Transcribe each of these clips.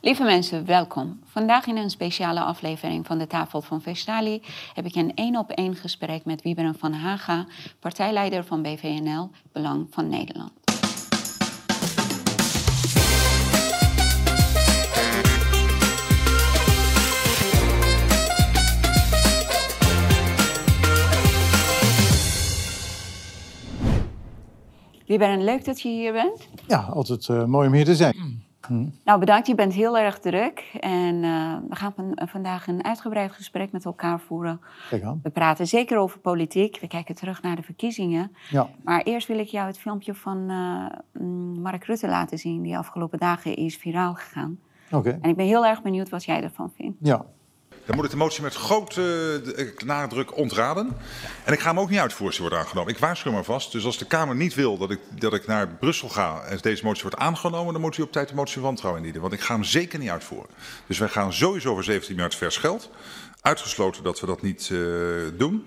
Lieve mensen, welkom. Vandaag in een speciale aflevering van de Tafel van Vestali heb ik een één op één gesprek met Wieberen van Haga, partijleider van BVNL, Belang van Nederland. Wieberen, leuk dat je hier bent. Ja, altijd uh, mooi om hier te zijn. Nou, bedankt. Je bent heel erg druk. En uh, we gaan van, vandaag een uitgebreid gesprek met elkaar voeren. Kijk aan. We praten zeker over politiek. We kijken terug naar de verkiezingen. Ja. Maar eerst wil ik jou het filmpje van uh, Mark Rutte laten zien. Die afgelopen dagen is viraal gegaan. Oké. En ik ben heel erg benieuwd wat jij ervan vindt. Ja. Dan moet ik de motie met grote uh, nadruk ontraden. En ik ga hem ook niet uitvoeren als die wordt aangenomen. Ik waarschuw maar vast. Dus als de Kamer niet wil dat ik, dat ik naar Brussel ga en deze motie wordt aangenomen, dan moet u op tijd de motie wantrouwen indienen. Want ik ga hem zeker niet uitvoeren. Dus wij gaan sowieso voor 17 miljard vers geld. Uitgesloten dat we dat niet uh, doen.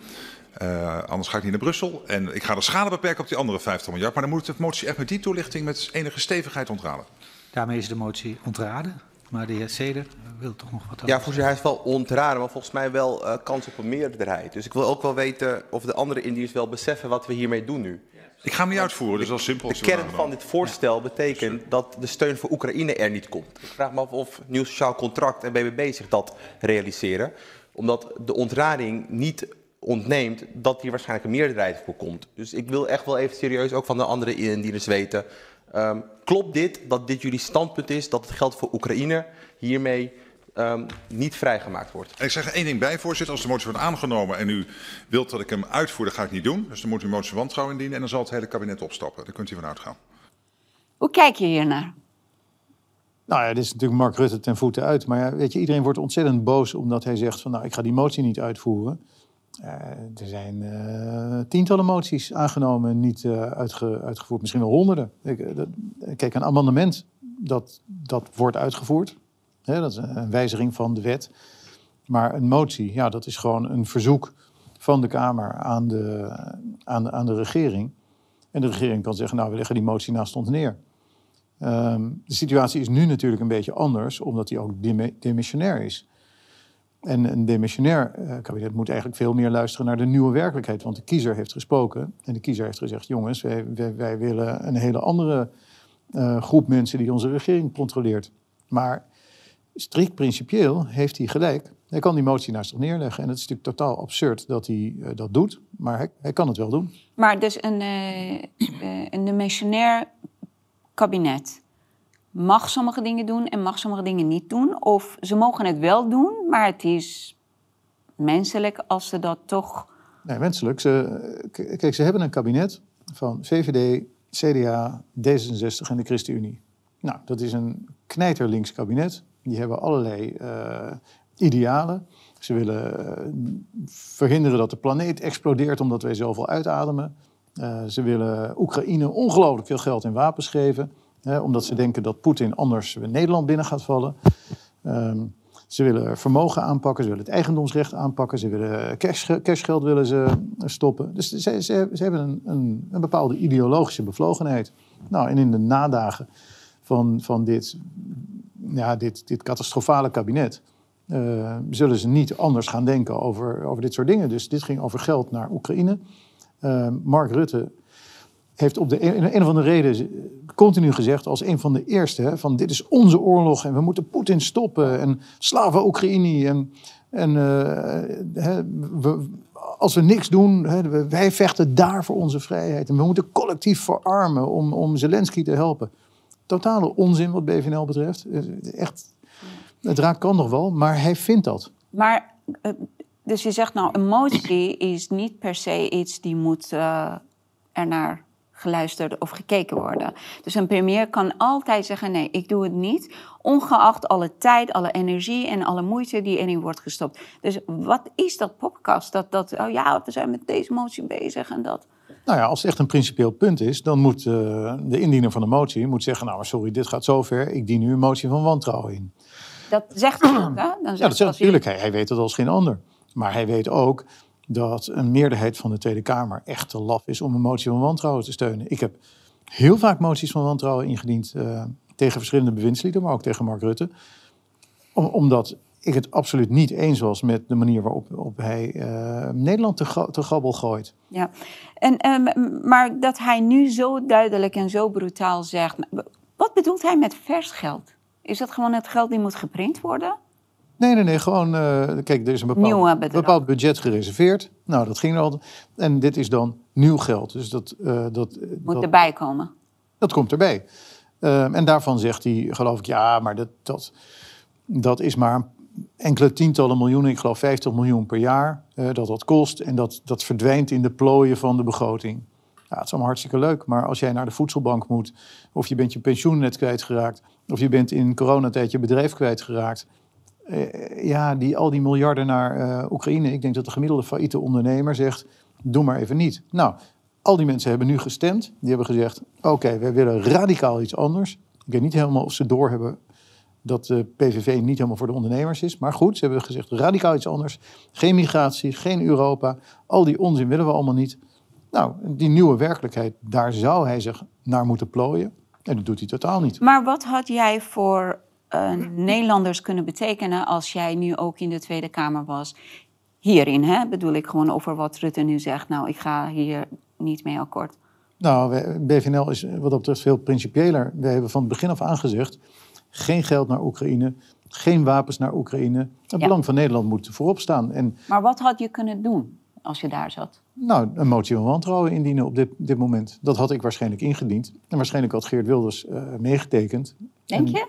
Anders ga ik niet naar Brussel. En ik ga de schade beperken op die andere 50 miljard. Maar dan moet de motie echt met die toelichting met enige stevigheid ontraden. Daarmee is de motie ontraden. Maar de heer Seder wil toch nog wat over Ja, voorzitter, hij is wel ontraden, maar volgens mij wel uh, kans op een meerderheid. Dus ik wil ook wel weten of de andere Indiërs wel beseffen wat we hiermee doen nu. Ik ga hem niet uitvoeren, dus als simpel. De kern van dit voorstel ja. betekent dat de steun voor Oekraïne er niet komt. Ik vraag me af of Nieuw Sociaal Contract en BBB zich dat realiseren. Omdat de ontrading niet ontneemt dat hier waarschijnlijk een meerderheid voor komt. Dus ik wil echt wel even serieus ook van de andere indieners weten... Um, klopt dit, dat dit jullie standpunt is, dat het geld voor Oekraïne hiermee um, niet vrijgemaakt wordt? En ik zeg er één ding bij, voorzitter. Als de motie wordt aangenomen en u wilt dat ik hem uitvoer, dan ga ik niet doen. Dus dan moet u een motie wantrouwen indienen en dan zal het hele kabinet opstappen. Daar kunt u van uitgaan. Hoe kijk je hiernaar? Nou ja, dit is natuurlijk Mark Rutte ten voeten uit. Maar ja, weet je, iedereen wordt ontzettend boos omdat hij zegt van nou, ik ga die motie niet uitvoeren. Uh, er zijn uh, tientallen moties aangenomen en niet uitge, uitgevoerd, misschien wel honderden. Kijk, een amendement, dat, dat wordt uitgevoerd. Dat is een wijziging van de wet. Maar een motie, ja, dat is gewoon een verzoek van de Kamer aan de, aan, aan de regering. En de regering kan zeggen, nou, we leggen die motie naast ons neer. Um, de situatie is nu natuurlijk een beetje anders, omdat hij ook demissionair is. En een demissionair uh, kabinet moet eigenlijk veel meer luisteren naar de nieuwe werkelijkheid. Want de kiezer heeft gesproken en de kiezer heeft gezegd: jongens, wij, willen een hele andere uh, groep mensen die onze regering controleert. Maar strikt principieel heeft hij gelijk. Hij kan die motie naast zich neerleggen. En het is natuurlijk totaal absurd dat hij uh, dat doet. Maar hij, kan het wel doen. Maar dus een, een demissionair kabinet mag sommige dingen doen en mag sommige dingen niet doen. Of ze mogen het wel doen, maar het is menselijk als ze dat toch. Nee, menselijk. Ze, kijk, ze hebben een kabinet van VVD, CDA, D66 en de ChristenUnie. Nou, dat is een knijterlinks kabinet. Die hebben allerlei uh, idealen. Ze willen uh, verhinderen dat de planeet explodeert omdat wij zoveel uitademen. Uh, ze willen Oekraïne ongelooflijk veel geld in wapens geven. Omdat ze denken dat Poetin anders Nederland binnen gaat vallen. Um, ze willen vermogen aanpakken, ze willen het eigendomsrecht aanpakken, ze willen cash, cashgeld willen ze stoppen. Dus ze, ze, ze hebben een, een, een, bepaalde ideologische bevlogenheid. Nou, en in de nadagen van, van dit, ja, dit, dit catastrofale kabinet uh, zullen ze niet anders gaan denken over, over dit soort dingen. Dus dit ging over geld naar Oekraïne. Uh, Mark Rutte heeft op de een, een of andere reden continu gezegd als een van de eerste: van dit is onze oorlog en we moeten Poetin stoppen en slaven Oekraïne. En, en hè, we, als we niks doen, wij vechten daar voor onze vrijheid. En we moeten collectief verarmen om, om Zelensky te helpen. Totale onzin wat BVNL betreft. Echt, het raakt kan nog wel, maar hij vindt dat. Maar, dus je zegt nou, een motie is niet per se iets die moet uh, ernaar geluisterd of gekeken worden. Dus een premier kan altijd zeggen: nee, ik doe het niet, ongeacht alle tijd, alle energie en alle moeite die erin wordt gestopt. Dus wat is dat podcast? Dat, dat oh ja, we zijn met deze motie bezig en dat. Nou ja, als het echt een principieel punt is, dan moet uh, de indiener van de motie moet zeggen: Nou, sorry, dit gaat zover, ik dien nu een motie van wantrouwen in. Dat zegt hij ook, hè? Dan ja, dat zegt natuurlijk. Hij, hij weet het als geen ander. Maar hij weet ook dat een meerderheid van de Tweede Kamer echt te laf is om een motie van wantrouwen te steunen. Ik heb heel vaak moties van wantrouwen ingediend uh, tegen verschillende bewindslieden, maar ook tegen Mark Rutte. Om, omdat ik het absoluut niet eens was met de manier waarop op hij eh, Nederland te gabbel gooit. Ja, en, ehm, maar dat hij nu zo duidelijk en zo brutaal zegt. Wat bedoelt hij met vers geld? Is dat gewoon het geld die moet geprint worden? Nee, nee, nee, gewoon, eh, kijk, er is een bepaald, budget gereserveerd. Nou, dat ging al. En dit is dan nieuw geld. Dus dat, eh, dat, Moet dat, erbij komen. dat komt erbij. Ehm, en daarvan zegt hij, geloof ik, ja, maar dat, dat, dat is maar enkele tientallen miljoenen, ik geloof 50 miljoen per jaar, eh, dat dat kost. En dat, dat verdwijnt in de plooien van de begroting. Ja, het is allemaal hartstikke leuk, maar als jij naar de voedselbank moet, of je bent je pensioen net kwijtgeraakt, of je bent in coronatijd je bedrijf kwijtgeraakt. Eh, ja, die, al die miljarden naar eh, Oekraïne, ik denk dat de gemiddelde failliete ondernemer zegt, doe maar even niet. Nou, al die mensen hebben nu gestemd. Die hebben gezegd, oké, wij willen radicaal iets anders. Ik weet niet helemaal of ze doorhebben dat de PVV niet helemaal voor de ondernemers is. Maar goed, ze hebben gezegd radicaal iets anders. Geen migratie, geen Europa. Al die onzin willen we allemaal niet. Nou, die nieuwe werkelijkheid, daar zou hij zich naar moeten plooien. En dat doet hij totaal niet. Maar wat had jij voor eh, Nederlanders kunnen betekenen als jij nu ook in de Tweede Kamer was? Hierin, hè? bedoel ik gewoon over wat Rutte nu zegt. Nou, ik ga hier niet mee akkoord. Nou, BVNL is wat dat betreft veel principiëler. We hebben van het begin af aan gezegd... geen geld naar Oekraïne, geen wapens naar Oekraïne. Het Ja. belang van Nederland moet voorop staan. En Maar wat had je kunnen doen als je daar zat? Nou, een motie van wantrouwen indienen op dit, dit moment. Dat had ik waarschijnlijk ingediend. En waarschijnlijk had Geert Wilders eh, meegetekend. Denk En- je?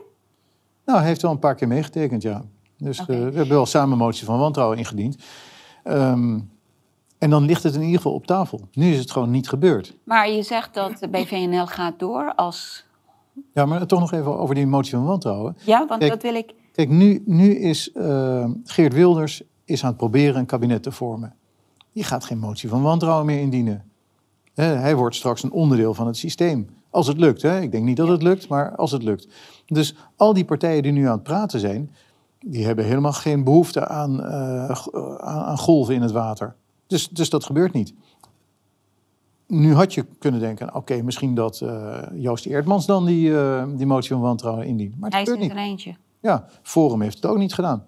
Nou, hij heeft wel een paar keer meegetekend, ja. Dus eh, we hebben wel samen een motie van wantrouwen ingediend. Ehm, en dan ligt het in ieder geval op tafel. Nu is het gewoon niet gebeurd. Maar je zegt dat de BVNL gaat door als... Ja, maar toch nog even over die motie van wantrouwen. Ja, want Kijk, dat wil ik... Kijk, nu, nu is eh, Geert Wilders is aan het proberen een kabinet te vormen. Die gaat geen motie van wantrouwen meer indienen. Hij wordt straks een onderdeel van het systeem. Als het lukt, hè? ik denk niet dat het lukt, maar als het lukt. Dus al die partijen die nu aan het praten zijn, die hebben helemaal geen behoefte aan, eh, eh, aan, golven in het water. Dus, dus dat gebeurt niet. Nu had je kunnen denken, oké, misschien dat eh, Joost Eerdmans dan die, die motie van wantrouwen indient. Maar het Hij is gebeurt in niet. zijn eentje. Ja, Forum heeft het ook niet gedaan.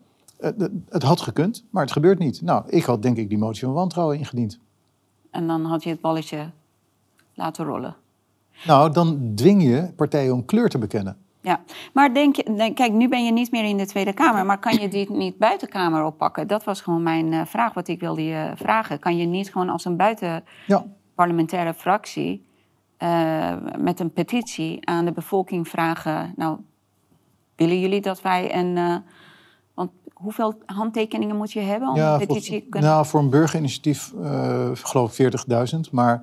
Het had gekund, maar het gebeurt niet. Nou, ik had denk ik die motie van wantrouwen ingediend. En dan had je het balletje laten rollen. Nou, dan dwing je partijen om kleur te bekennen. Ja, maar denk je, denk- kijk, nu ben je niet meer in de Tweede Kamer, maar kan je dit niet buitenkamer oppakken? Dat was gewoon mijn eh, vraag, wat ik wilde je vragen. Kan je niet gewoon als een buitenparlementaire Ja, fractie eh, met een petitie aan de bevolking vragen: Nou, willen jullie dat wij een. eh, want hoeveel handtekeningen moet je hebben om ja een petitie te kunnen. nou, voor een burgerinitiatief geloof ik 40.000. Maar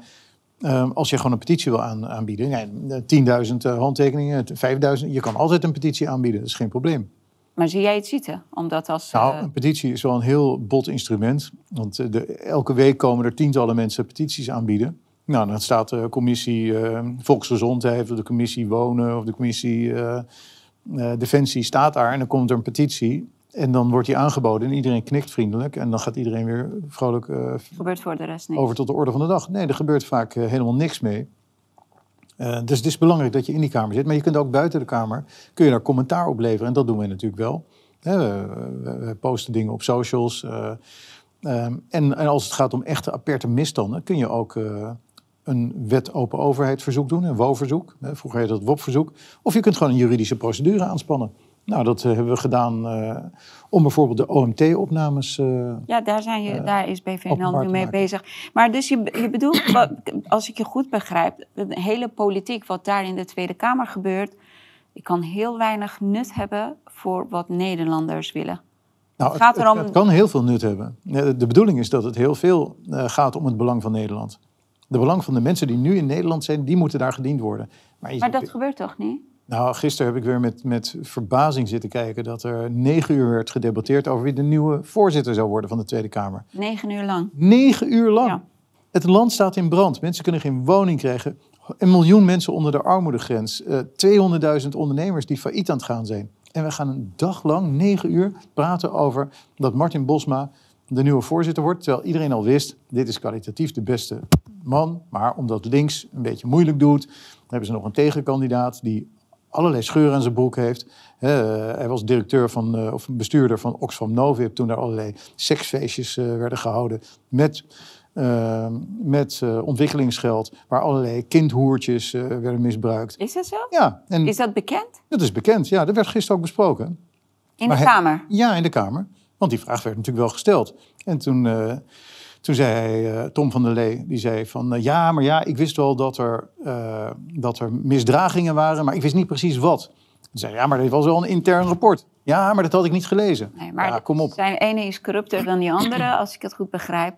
eh, als je gewoon een petitie wil aan, aanbieden, nee, 10.000 eh, handtekeningen, 5.000, je kan altijd een petitie aanbieden, dat is geen probleem. Maar zie jij het zitten? Omdat als. Nou, eh, een petitie is wel een heel bot instrument. Want eh, de, elke week komen er tientallen mensen petities aanbieden. Nou, dan staat de commissie eh, Volksgezondheid of de commissie Wonen of de commissie Defensie staat daar. En dan komt er een petitie en dan wordt die aangeboden en iedereen knikt vriendelijk. En dan gaat iedereen weer vrolijk eh, gebeurt voor de rest niet. over tot de orde van de dag. Nee, er gebeurt vaak eh, helemaal niks mee. Eh, dus het is belangrijk dat je in die Kamer zit. Maar je kunt ook buiten de Kamer, kun je daar commentaar op leveren. En dat doen wij natuurlijk wel. We, posten dingen op socials. eh, ehm, en, en als het gaat om echte aperte misstanden, kun je ook een wet open overheid verzoek doen, een WO-verzoek. Vroeger heette dat WOP-verzoek. Of je kunt gewoon een juridische procedure aanspannen. Nou, dat eh, hebben we gedaan eh, om bijvoorbeeld de OMT-opnames. eh, Ja, daar, zijn je, daar is BVNL nu mee bezig. Maar dus je, je bedoelt, wat- als ik je goed begrijp, de hele politiek wat daar in de Tweede Kamer gebeurt, die kan heel weinig nut hebben voor wat Nederlanders willen. Nou, Het gaat erom- het kan heel veel nut hebben. De bedoeling is dat het heel veel gaat om het belang van Nederland. De belang van de mensen die nu in Nederland zijn, die moeten daar gediend worden. Maar, Maar dat gebeurt toch niet? Nou, gisteren heb ik weer met, met verbazing zitten kijken dat er negen uur werd gedebatteerd over wie de nieuwe voorzitter zou worden van de Tweede Kamer. Negen uur lang. Negen uur lang. Ja. Het land staat in brand. Mensen kunnen geen woning krijgen. Een miljoen mensen onder de armoedegrens. Eh 200.000 ondernemers die failliet aan het gaan zijn. En we gaan een dag lang, negen uur, praten over dat Martin Bosma de nieuwe voorzitter wordt. Terwijl iedereen al wist, dit is kwalitatief de beste man. Maar omdat links een beetje moeilijk doet, hebben ze nog een tegenkandidaat die allerlei scheuren aan zijn broek heeft. Eh, hij was directeur van, eh, of bestuurder van Oxfam Novib toen er allerlei seksfeestjes eh, werden gehouden met, eh, met ontwikkelingsgeld, waar allerlei kindhoertjes werden misbruikt. Is dat zo? Ja, en Is dat bekend? dat is bekend. Ja, dat werd gisteren ook besproken. In Maar de hij- Kamer? Ja, in de Kamer. Want die vraag werd natuurlijk wel gesteld. En toen, toen zei eh, Tom van der Lee, die zei van... eh, ja, maar ja, ik wist wel dat er, eh, dat er misdragingen waren, maar ik wist niet precies wat. Toen zei ja, maar dit was wel een intern rapport. Ja, maar dat had ik niet gelezen. Nee, maar ja, kom op. zijn ene is corrupter dan die andere, als ik het goed begrijp.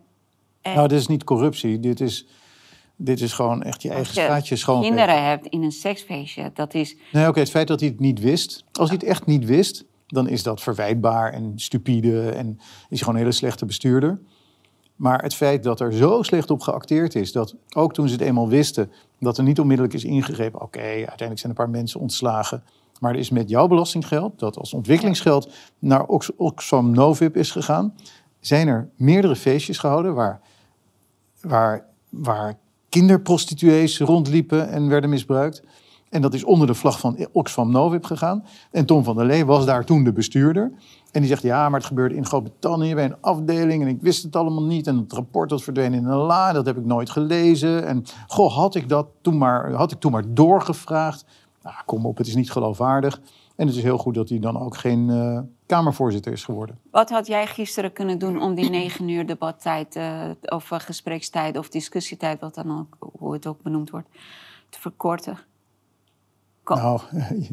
En Nou, dit is niet corruptie. Dit is, dit is gewoon echt je eigen als je straatje schoonvegen. kinderen hebt in een seksfeestje, dat is... Nee, oké, het feit dat hij het niet wist. Als hij het echt niet wist, dan is dat verwijtbaar en stupide en is hij gewoon een hele slechte bestuurder. Maar het feit dat er zo slecht op geacteerd is, dat ook toen ze het eenmaal wisten, dat er niet onmiddellijk is ingegrepen. Oké, uiteindelijk zijn een paar mensen ontslagen. Maar er is met jouw belastinggeld, dat als ontwikkelingsgeld naar Ox- Oxfam Novib is gegaan, zijn er meerdere feestjes gehouden waar, waar, waar kinderprostituees rondliepen en werden misbruikt. En dat is onder de vlag van Oxfam Novib gegaan. En Tom van der Lee was daar toen de bestuurder. En die zegt, ja, maar het gebeurde in Groot-Brittannië bij een afdeling... en ik wist het allemaal niet. En het rapport dat verdween in een la, dat heb ik nooit gelezen. En goh, had ik dat toen maar, had ik toen maar doorgevraagd? Nou, kom op, het is niet geloofwaardig. En het is heel goed dat hij dan ook geen eh, Kamervoorzitter is geworden. Wat had jij gisteren kunnen doen om die negen uur debattijd, eh, of eh, gesprekstijd of discussietijd, wat dan ook, hoe het ook benoemd wordt, te verkorten? Nou,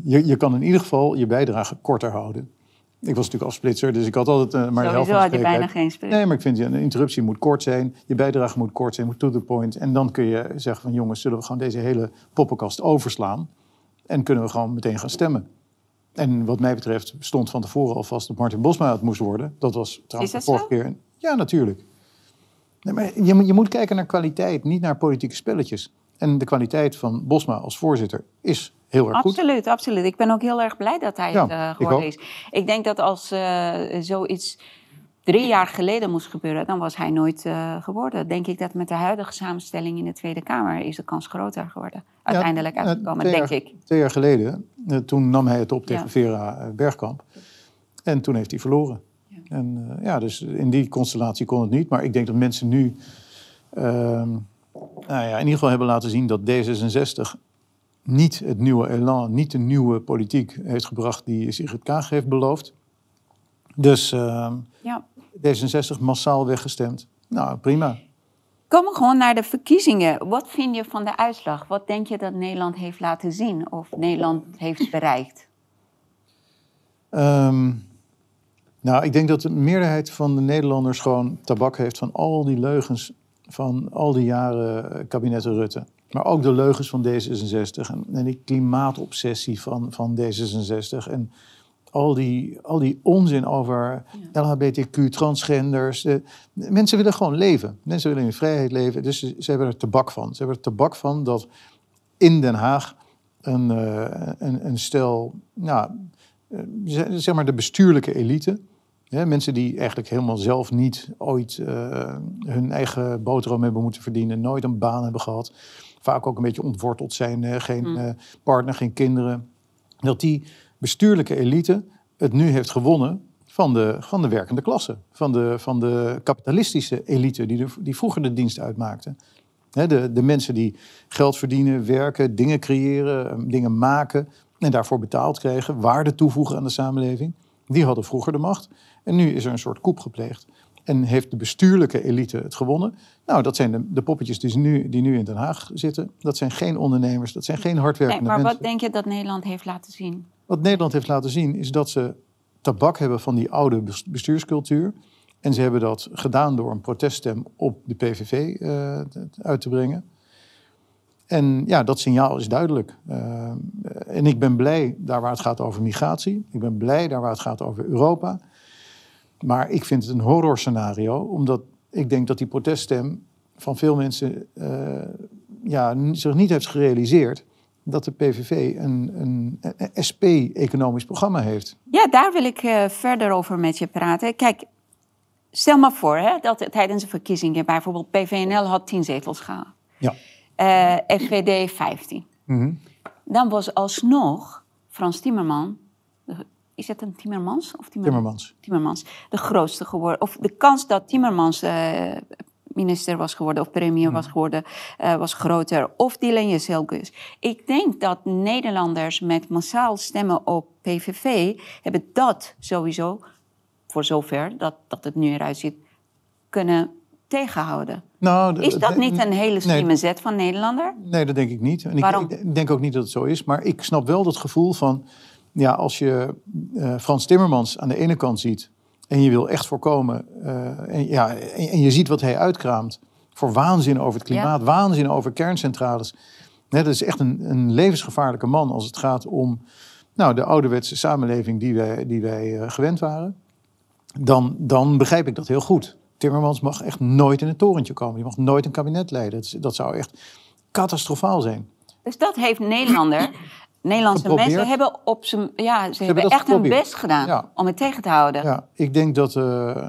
je, je kan in ieder geval je bijdrage korter houden. Ik was natuurlijk afsplitser, dus ik had altijd eh, maar de helft van had je bijna geen spreek. Nee, maar ik vind een interruptie moet kort zijn. Je bijdrage moet kort zijn, moet to the point. En dan kun je zeggen van jongens, zullen we gewoon deze hele poppenkast overslaan? En kunnen we gewoon meteen gaan stemmen. En wat mij betreft stond van tevoren al vast dat Martin Bosma het moest worden. Dat was trouwens de vorige keer. Ja, natuurlijk. Nee, maar je, je moet kijken naar kwaliteit, niet naar politieke spelletjes. En de kwaliteit van Bosma als voorzitter is heel erg goed. Absoluut, absoluut. Ik ben ook heel erg blij dat hij Ja, het eh, ik geworden is. Ik denk dat als eh, zoiets drie jaar geleden moest gebeuren, dan was hij nooit eh, geworden. Denk ik dat met de huidige samenstelling in de Tweede Kamer is de kans groter geworden. Uiteindelijk Ja, uitgekomen, twee denk jaar- ik. Twee jaar geleden, toen nam hij het op tegen Ja. Vera Bergkamp. En toen heeft hij verloren. En ja, dus in die constellatie kon het niet. Maar ik denk dat mensen nu ehm, nou ja, in ieder geval hebben laten zien dat D66 niet het nieuwe elan, niet de nieuwe politiek heeft gebracht die Sigrid Kaag heeft beloofd. Dus ehm, Ja. D66 massaal weggestemd. Nou, prima. Kom gewoon naar de verkiezingen. Wat vind je van de uitslag? Wat denk je dat Nederland heeft laten zien of Nederland heeft bereikt? Ehm, nou, ik denk dat de meerderheid van de Nederlanders gewoon tabak heeft van al die leugens van al die jaren eh, kabinetten Rutte. Maar ook de leugens van D66 en, en die klimaatobsessie van, van D66. En al die, al die onzin over LHBTQ, transgenders. mensen willen gewoon leven. Mensen willen in vrijheid leven. Dus ze, ze hebben er tabak van. Ze hebben er tabak van dat in Den Haag een, eh, een, een stel, nou, eh, zeg- maar de bestuurlijke elite. Hè, mensen die eigenlijk helemaal zelf niet ooit eh, hun eigen boterham hebben moeten verdienen, nooit een baan hebben gehad, vaak ook een beetje ontworteld zijn, eh, geen eh, partner, geen kinderen. Dat die bestuurlijke elite het nu heeft gewonnen van de, van de werkende klasse, van de, van de kapitalistische elite die, de, die vroeger de dienst uitmaakte. Hè, de, de mensen die geld verdienen, werken, dingen creëren, eh, dingen maken en daarvoor betaald kregen, waarde toevoegen aan de samenleving, die hadden vroeger de macht. En nu is er een soort koep gepleegd. En heeft de bestuurlijke elite het gewonnen? Nou, dat zijn de, de poppetjes die nu, die nu in Den Haag zitten. Dat zijn geen ondernemers, dat zijn geen Nee, hardwerkende maar mensen. wat denk je dat Nederland heeft laten zien? Wat Nederland heeft laten zien is dat ze tabak hebben van die oude bes- bestuurscultuur. En ze hebben dat gedaan door een proteststem op de PVV eh, uit te brengen. En ja, dat signaal is duidelijk. Eh, en ik ben blij daar waar het gaat over migratie. Ik ben blij daar waar het gaat over Europa. Maar ik vind het een horrorscenario, omdat ik denk dat die proteststem van veel mensen eh, ja, zich niet heeft gerealiseerd dat de PVV een, een, een SP-economisch programma heeft. Ja, daar wil ik eh, verder over met je praten. Kijk, stel maar voor hè, dat tijdens de verkiezingen bijvoorbeeld PVNL had 10 zetels gehaald. Ja. eh FVD 15. Mhm. Dan was alsnog Frans Timmerman, is het een Timmermans of Timmermans. Timmermans de grootste geworden. Of de kans dat Timmermans eh, minister was geworden of premier was geworden, eh, was groter. Of Dylan Jezelgus. Ik denk dat Nederlanders met massaal stemmen op PVV hebben dat sowieso, voor zover dat, dat het nu eruit ziet, kunnen tegenhouden. Nou, Is dat niet een hele nee, slimme zet van Nederlander? Nee, dat denk ik niet. En ik, Waarom? ik denk ook niet dat het zo is. Maar ik snap wel dat gevoel van... Ja, als je eh, Frans Timmermans aan de ene kant ziet... en je wil echt voorkomen... eh, en, ja, en, en je ziet wat hij uitkraamt... voor waanzin over het klimaat, waanzin over kerncentrales. Dat is echt een, een levensgevaarlijke man als het gaat om... Nou, de ouderwetse samenleving die wij, die wij eh, gewend waren. Dan, dan begrijp ik dat heel goed. Timmermans mag echt nooit in het torentje komen. Die mag nooit een kabinet leiden. Dat, dat zou echt catastrofaal zijn. Dus dat heeft Nederlander. Nederlandse Geprobeerd. mensen hebben op zijn. Ja, ze hebben, echt hun best gedaan Ja. om het tegen te houden. Ja, ik denk dat eh,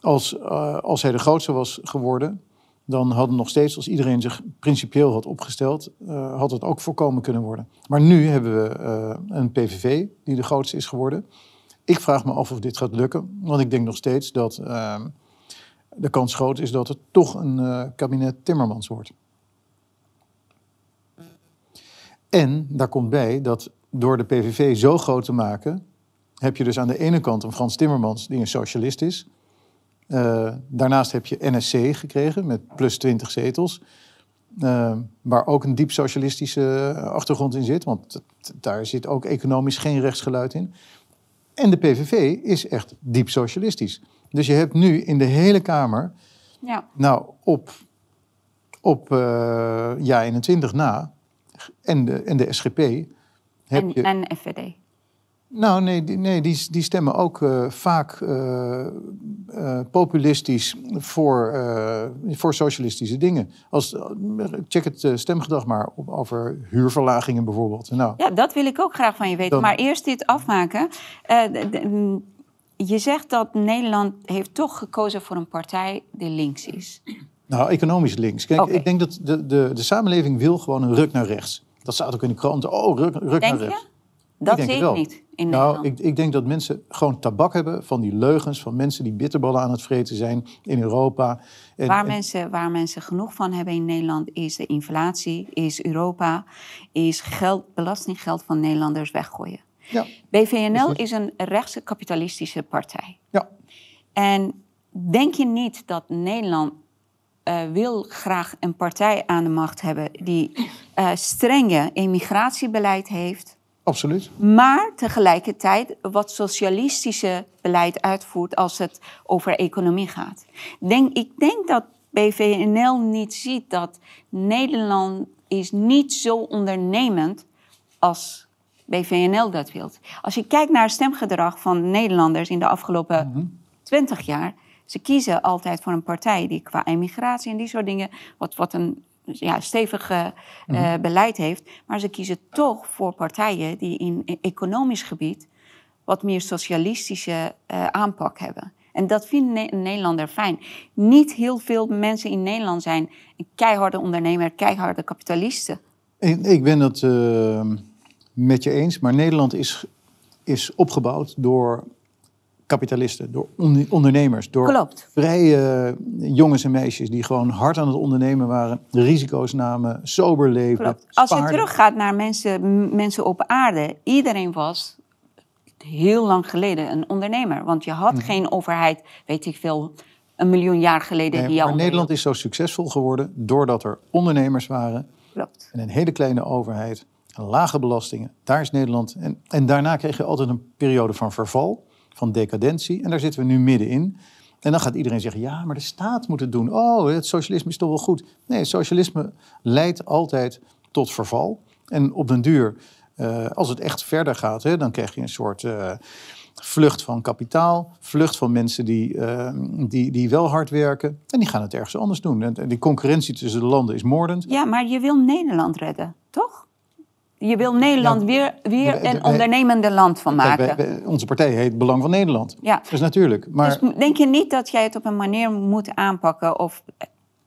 als, eh, als hij de grootste was geworden, dan hadden nog steeds, als iedereen zich principieel had opgesteld, eh, had het ook voorkomen kunnen worden. Maar nu hebben we een PVV die de grootste is geworden. Ik vraag me af of dit gaat lukken, want ik denk nog steeds dat de kans groot is dat het toch een kabinet Timmermans wordt. En daar komt bij dat door de PVV zo groot te maken, heb je dus aan de ene kant een Frans Timmermans die een socialist is. Eh, daarnaast heb je NSC gekregen met plus 20 zetels. eh, waar ook een diep socialistische achtergrond in zit. Want daar zit ook economisch geen rechtsgeluid in. En de PVV is echt diep socialistisch. Dus je hebt nu in de hele Kamer, Ja. nou op, op eh ja 21 na, en de, en de SGP, heb En, je... en FVD. Nou, nee, die, nee, die, die stemmen ook eh, vaak eh, eh, populistisch voor, voor socialistische dingen. Als, check het stemgedrag maar op, over huurverlagingen bijvoorbeeld. Nou, Ja, dat wil ik ook graag van je weten. Dan- Maar eerst dit afmaken. Je zegt dat Nederland heeft toch gekozen voor een partij die links is. Nou economisch links. Kijk, ik denk dat de, de, de samenleving wil gewoon een ruk naar rechts. Dat staat ook in de kranten. Oh, ruk, ruk Denk naar je? rechts. Dat zie ik wel. niet in Nou, ik, ik denk dat mensen gewoon tabak hebben van die leugens... van mensen die bitterballen aan het vreten zijn in Europa. En, waar, en- mensen, waar mensen genoeg van hebben in Nederland is de inflatie, is Europa, is geld, belastinggeld van Nederlanders weggooien. ja, BVNL is een rechtse kapitalistische partij. ja. En denk je niet dat Nederland eh, wil graag een partij aan de macht hebben die eh, strenge immigratiebeleid heeft, absoluut. maar tegelijkertijd wat socialistische beleid uitvoert als het over economie gaat. Denk, ik denk dat BVNL niet ziet dat Nederland is niet zo ondernemend als BVNL dat wil. Als je kijkt naar het stemgedrag van Nederlanders in de afgelopen 20 jaar, ze kiezen altijd voor een partij die qua immigratie en die soort dingen, wat, wat een ja, stevig eh, eh, beleid heeft. Maar ze kiezen toch voor partijen die in e- economisch gebied wat meer socialistische eh, aanpak hebben. En dat vindt een Nederlander fijn. Niet heel veel mensen in Nederland zijn keiharde ondernemer, keiharde kapitalisten. Ik, ik ben het eh, met je eens, maar Nederland is, is opgebouwd door kapitalisten, door on- ondernemers, door Klopt. vrije jongens en meisjes die gewoon hard aan het ondernemen waren, risico's namen, sober leven. Klopt. Als je teruggaat naar mensen, mensen op aarde, iedereen was heel lang geleden een ondernemer. Want je had geen overheid, weet ik veel, een miljoen jaar geleden Mhm. Nee, die jou maar Nederland is zo succesvol geworden doordat er ondernemers waren Klopt. en een hele kleine overheid lage belastingen. Daar is Nederland. En, en daarna kreeg je altijd een periode van verval, van decadentie. En daar zitten we nu middenin. En dan gaat iedereen zeggen, ja, maar de staat moet het doen. Oh, het socialisme is toch wel goed. Nee, socialisme leidt altijd tot verval. En op den duur, eh, als het echt verder gaat, hè, dan krijg je een soort eh, vlucht van kapitaal. Vlucht van mensen die, eh, die, die wel hard werken. En die gaan het ergens anders doen. En en die concurrentie tussen de landen is moordend. Ja, maar je wil Nederland redden, toch? Je wil Nederland weer, weer een ondernemende land van Kijk, maken. onze partij heet Belang van Nederland. Ja. Dus natuurlijk. Maar Dus denk je niet dat jij het op een manier moet aanpakken of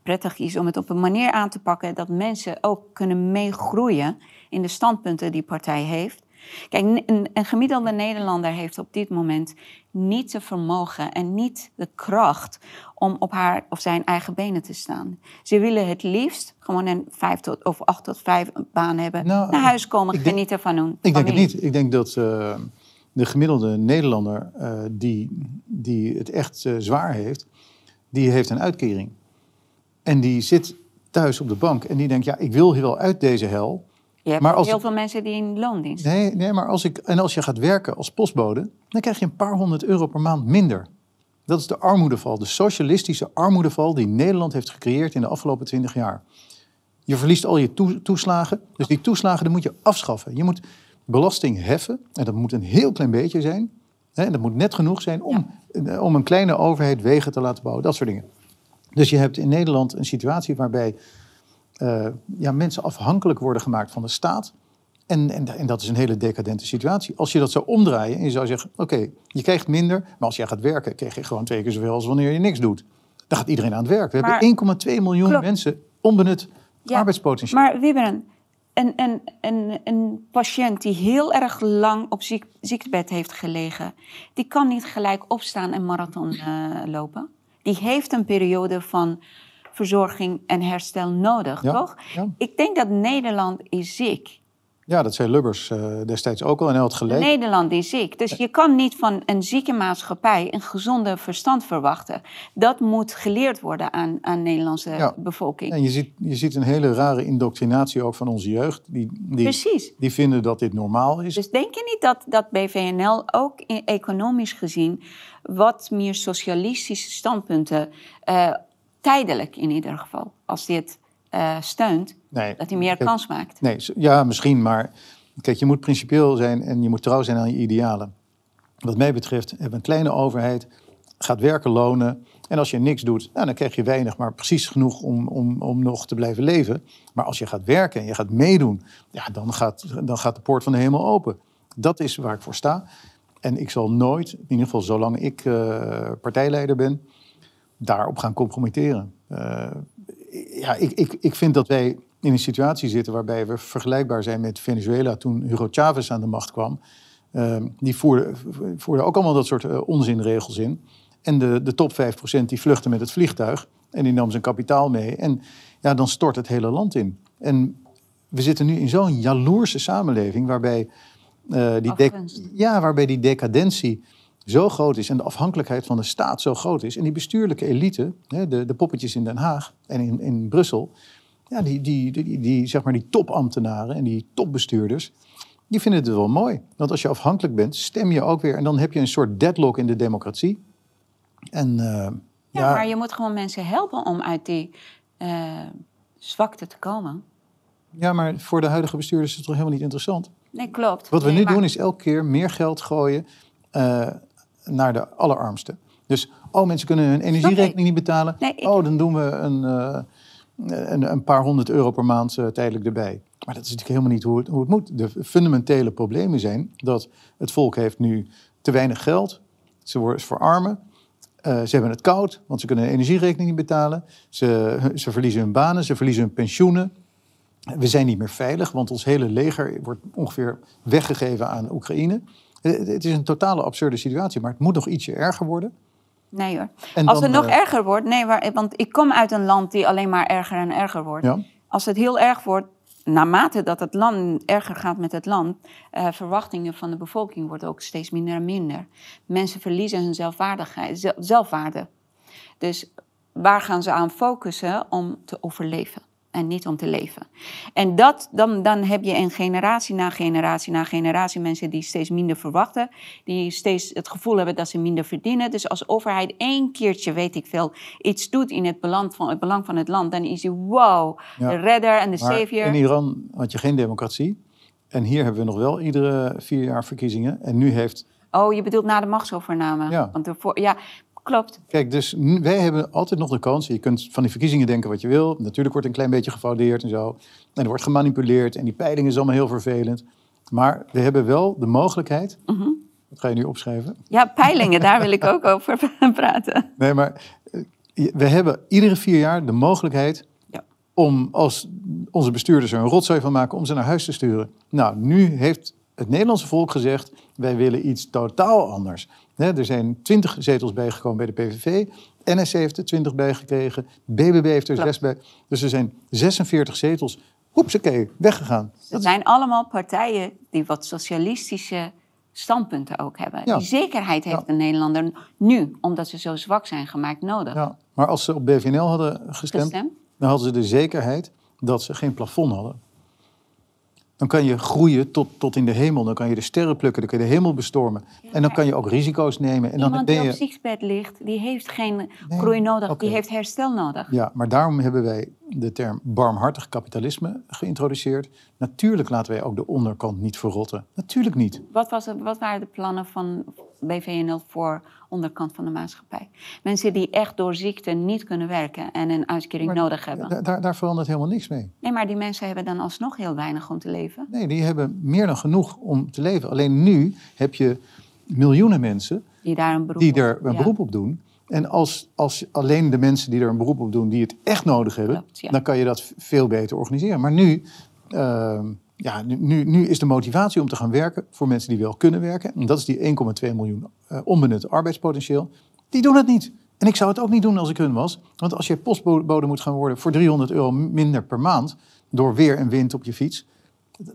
prettig is om het op een manier aan te pakken dat mensen ook kunnen meegroeien in de standpunten die partij heeft? Kijk, een, een gemiddelde Nederlander heeft op dit moment niet het vermogen en niet de kracht om op haar of zijn eigen benen te staan. Ze willen het liefst gewoon een vijf tot, of acht tot vijf baan hebben, Nou, naar huis komen, ik denk- genieten van hun Ik denk het niet. Ik denk dat eh, de gemiddelde Nederlander eh, die, die het echt eh, zwaar heeft, die heeft een uitkering. En die zit thuis op de bank en die denkt, ja, ik wil hier wel uit deze hel. Je hebt Maar als- heel veel mensen die in loondienst Nee, nee maar als ik, en als je gaat werken als postbode, dan krijg je een paar honderd euro per maand minder. Dat is de armoedeval, de socialistische armoedeval die Nederland heeft gecreëerd in de afgelopen twintig jaar. Je verliest al je toe- toeslagen, dus die toeslagen die moet je afschaffen. Je moet belasting heffen, en dat moet een heel klein beetje zijn. En dat moet net genoeg zijn om, eh, om een kleine overheid wegen te laten bouwen, dat soort dingen. Dus je hebt in Nederland een situatie waarbij eh, ja, mensen afhankelijk worden gemaakt van de staat. En, en, en dat is een hele decadente situatie. Als je dat zou omdraaien en je zou zeggen: Oké, je krijgt minder, maar als jij gaat werken, krijg je gewoon twee keer zoveel als wanneer je niks doet. Dan gaat iedereen aan het werk. We Maar- hebben 1,2 miljoen Klopt. mensen onbenut Ja, arbeidspotentieel. Maar Wieberen, een, een, een, een patiënt die heel erg lang op ziek, ziektebed heeft gelegen, die kan niet gelijk opstaan en marathon eh, lopen. Die heeft een periode van verzorging en herstel nodig, Ja, toch? ja. Ik denk dat Nederland is ziek. Ja, dat zei Lubbers eh, destijds ook al en hij had gelijk. Nederland is ziek. Dus je kan niet van een zieke maatschappij een gezonde verstand verwachten. Dat moet geleerd worden aan, aan Nederlandse Ja. bevolking. En je ziet, je ziet een hele rare indoctrinatie ook van onze jeugd. Die, die, Precies. die vinden dat dit normaal is. Dus denk je niet dat, dat BVNL ook in, economisch gezien wat meer socialistische standpunten, eh, tijdelijk in ieder geval, als dit eh, steunt, Nee, dat hij meer kijk, kans maakt? Nee, ja, misschien, maar kijk, je moet principieel zijn en je moet trouw zijn aan je idealen. Wat mij betreft hebben we een kleine overheid, gaat werken, lonen. En als je niks doet, nou, dan krijg je weinig, maar precies genoeg om, om, om nog te blijven leven. Maar als je gaat werken en je gaat meedoen, ja, dan, gaat, dan gaat de poort van de hemel open. Dat is waar ik voor sta. En ik zal nooit, in ieder geval zolang ik eh, partijleider ben, daarop gaan compromitteren. Eh, ja, ik, ik, ik vind dat wij in een situatie zitten waarbij we vergelijkbaar zijn met Venezuela toen Hugo Chavez aan de macht kwam. Ehm, die voerde, voerde ook allemaal dat soort eh, onzinregels in. En de, de top 5% die vluchtte met het vliegtuig en die nam zijn kapitaal mee. En ja, dan stort het hele land in. En we zitten nu in zo'n jaloerse samenleving waarbij, eh, die, ja, waarbij die decadentie zo groot is en de afhankelijkheid van de staat zo groot is. En die bestuurlijke elite, hè, de, de poppetjes in Den Haag en in, in Brussel, ja, die, die, die, die, zeg maar die topambtenaren en die topbestuurders, die vinden het wel mooi. Want als je afhankelijk bent, stem je ook weer. En dan heb je een soort deadlock in de democratie. En eh, Ja, ja, maar je moet gewoon mensen helpen om uit die eh, zwakte te komen. ja, maar voor de huidige bestuurders is het toch helemaal niet interessant. Nee, klopt. Wat we Nee, nu maar- doen is elke keer meer geld gooien eh, naar de allerarmsten. Dus, oh, mensen kunnen hun energierekening niet betalen. Nee, ik- Oh, dan doen we een, eh, een, een paar honderd euro per maand eh, tijdelijk erbij. Maar dat is natuurlijk helemaal niet hoe het, hoe het moet. De fundamentele problemen zijn dat het volk heeft nu te weinig geld. Ze worden verarmen. Eh, ze hebben het koud, want ze kunnen hun energierekening niet betalen. Ze, ze verliezen hun banen, ze verliezen hun pensioenen. We zijn niet meer veilig, want ons hele leger wordt ongeveer weggegeven aan Oekraïne. Eh, Het is een totale absurde situatie, maar het moet nog ietsje erger worden. Nee hoor. En Als dan, het nog eh, erger wordt, nee, waar, want ik kom uit een land die alleen maar erger en erger wordt. Ja. Als het heel erg wordt, naarmate dat het land erger gaat met het land, eh, verwachtingen van de bevolking worden ook steeds minder en minder. Mensen verliezen hun zelfwaardigheid, zel- zelfwaarde. Dus waar gaan ze aan focussen om te overleven? En niet om te leven. En dat, dan, dan heb je een generatie na generatie na generatie mensen die steeds minder verwachten. Die steeds het gevoel hebben dat ze minder verdienen. Dus als overheid één keertje, weet ik veel, iets doet in het belang van het, belang van het land. Dan is hij wow, Ja. de redder en de savior. in Iran had je geen democratie. En hier hebben we nog wel iedere vier jaar verkiezingen. En nu heeft Oh, je bedoelt na de machtsovername. Ja. Want ervoor, ja, klopt. Kijk, dus wij hebben altijd nog de kans. Je kunt van die verkiezingen denken wat je wil. Natuurlijk wordt een klein beetje gefraudeerd en zo. En er wordt gemanipuleerd. En die peiling is allemaal heel vervelend. Maar we hebben wel de mogelijkheid. Mhm. Wat ga je nu opschrijven? Ja, peilingen, daar wil ik ook over praten. Nee, maar eh, we hebben iedere vier jaar de mogelijkheid. Ja. om als onze bestuurders er een rotzooi van maken. om ze naar huis te sturen. Nou, nu heeft het Nederlandse volk gezegd: wij willen iets totaal anders. Er zijn 20 zetels bijgekomen bij de PVV. NSC heeft er 20 bijgekregen. BBB heeft er Klopt. 6 bij. Dus er zijn 46 zetels. Hoepsakee, weggegaan. Het zijn allemaal partijen die wat socialistische standpunten ook hebben. Ja. Die zekerheid heeft Ja. de Nederlander nu, omdat ze zo zwak zijn gemaakt, nodig. Ja, maar als ze op BVNL hadden gestemd, Gestemd? dan hadden ze de zekerheid dat ze geen plafond hadden. Dan kan je groeien tot, tot in de hemel. Dan kan je de sterren plukken, dan kan je de hemel bestormen. en dan kan je ook risico's nemen. En dan Iemand ben die je... op ziekbed ligt, die heeft geen groei nodig, die heeft herstel nodig. Ja, maar daarom hebben wij de term barmhartig kapitalisme geïntroduceerd. Natuurlijk laten wij ook de onderkant niet verrotten. Natuurlijk niet. Wat, was het, wat waren de plannen van BVNL voor onderkant van de maatschappij? Mensen die echt door ziekte niet kunnen werken en een uitkering nodig hebben. Daar, daar, verandert helemaal niks mee. Nee, maar die mensen hebben dan alsnog heel weinig om te leven. Nee, die hebben meer dan genoeg om te leven. Alleen nu heb je miljoenen mensen Die daar een beroep die op- er een ja. beroep op doen. En als, als alleen de mensen die er een beroep op doen, die het echt nodig hebben, Klopt, ja. dan kan je dat veel beter organiseren. Maar nu, ehm, ja, nu- nu, is de motivatie om te gaan werken voor mensen die wel kunnen werken. En dat is die 1,2 miljoen eh, onbenut arbeidspotentieel. Die doen het niet. En ik zou het ook niet doen als ik hun was. Want als je postbode moet gaan worden voor 300 euro minder per maand, door weer en wind op je fiets,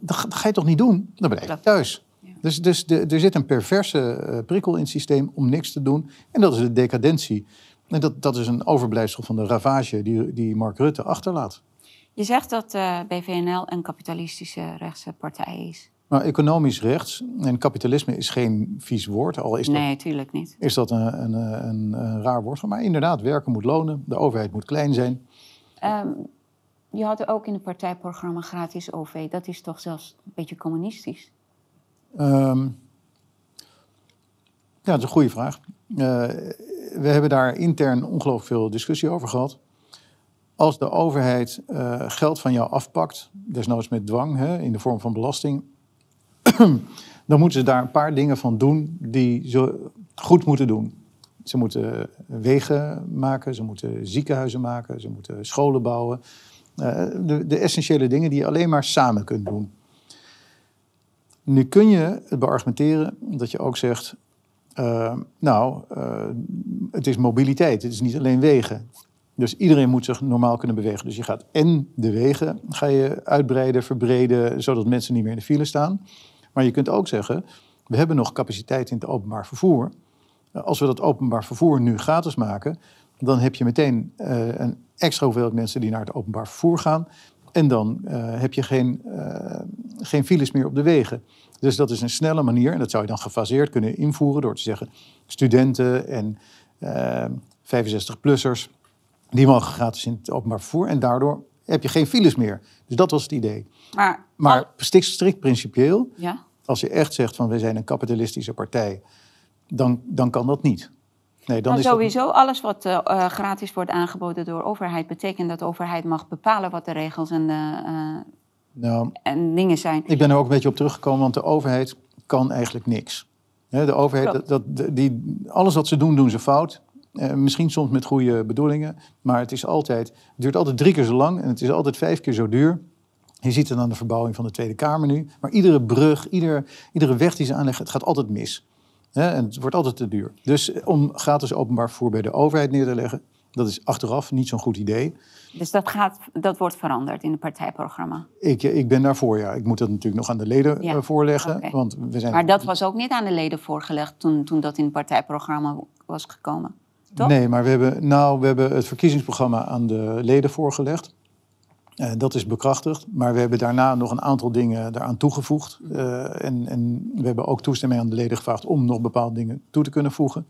dat, ga- dat ga je toch niet doen? Dan blijf je thuis. Ja. Dus, dus de, er zit een perverse eh, prikkel in het systeem om niks te doen. En dat is de decadentie. En dat, dat is een overblijfsel van de ravage die, die Mark Rutte achterlaat. Je zegt dat eh, BVNL een kapitalistische rechtse partij is. Maar economisch rechts en kapitalisme is geen vies woord. Al is dat, Nee, tuurlijk niet. is dat een, een, een, een raar woord. Maar inderdaad, werken moet lonen. De overheid moet klein zijn. Ehm, je had ook in het partijprogramma gratis OV. Dat is toch zelfs een beetje communistisch? Ehm, ja, dat is een goede vraag. Eh, we hebben daar intern ongelooflijk veel discussie over gehad. Als de overheid eh, geld van jou afpakt, desnoods met dwang hè, in de vorm van belasting, dan moeten ze daar een paar dingen van doen die ze goed moeten doen. Ze moeten wegen maken, ze moeten ziekenhuizen maken, ze moeten scholen bouwen. Eh, de, de essentiële dingen die je alleen maar samen kunt doen. Nu kun je het beargumenteren dat je ook zegt, eh, nou, eh, het is mobiliteit, het is niet alleen wegen. Dus iedereen moet zich normaal kunnen bewegen. Dus je gaat en de wegen ga je uitbreiden, verbreden, zodat mensen niet meer in de file staan. Maar je kunt ook zeggen, we hebben nog capaciteit in het openbaar vervoer. Eh, Als we dat openbaar vervoer nu gratis maken, dan heb je meteen eh, een extra hoeveelheid mensen die naar het openbaar vervoer gaan. En dan eh, heb je geen, geen files meer op de wegen. Dus dat is een snelle manier. En dat zou je dan gefaseerd kunnen invoeren door te zeggen... studenten en eh 65-plussers, die mogen gratis in het openbaar vervoer. En daardoor heb je geen files meer. Dus dat was het idee. Maar, Maar al- strikt, strikt principieel, ja? als je echt zegt van... wij zijn een kapitalistische partij, dan, dan kan dat niet. Nee, dan is dat- sowieso, alles wat eh, eh, gratis wordt aangeboden door overheid... betekent dat de overheid mag bepalen wat de regels en, eh, nou, en dingen zijn. Ik ben er ook een beetje op teruggekomen, want de overheid kan eigenlijk niks. De overheid, dat- die, alles wat ze doen, doen ze fout. Eh, misschien soms met goede bedoelingen, maar het, is altijd, het duurt altijd drie keer zo lang en het is altijd vijf keer zo duur. Je ziet het aan de verbouwing van de Tweede Kamer nu. Maar iedere brug, ieder, iedere weg die ze aanleggen, het gaat altijd mis. En het wordt altijd te duur. Dus eh, om gratis openbaar vervoer bij de overheid neer te leggen, dat is achteraf niet zo'n goed idee. Dus dat, gaat, dat wordt veranderd in het partijprogramma. Ik, ik ben daarvoor, ja. Ik moet dat natuurlijk nog aan de leden Ja, eh, voorleggen. Want we zijn Maar dat was ook niet aan de leden voorgelegd toen, toen dat in het partijprogramma was gekomen. Toch? Nee, maar we hebben, nou, we hebben het verkiezingsprogramma aan de leden voorgelegd. Eh, dat is bekrachtigd. Maar we hebben daarna nog een aantal dingen daaraan toegevoegd. Eh, en, en we hebben ook toestemming aan de leden gevraagd om nog bepaalde dingen toe te kunnen voegen.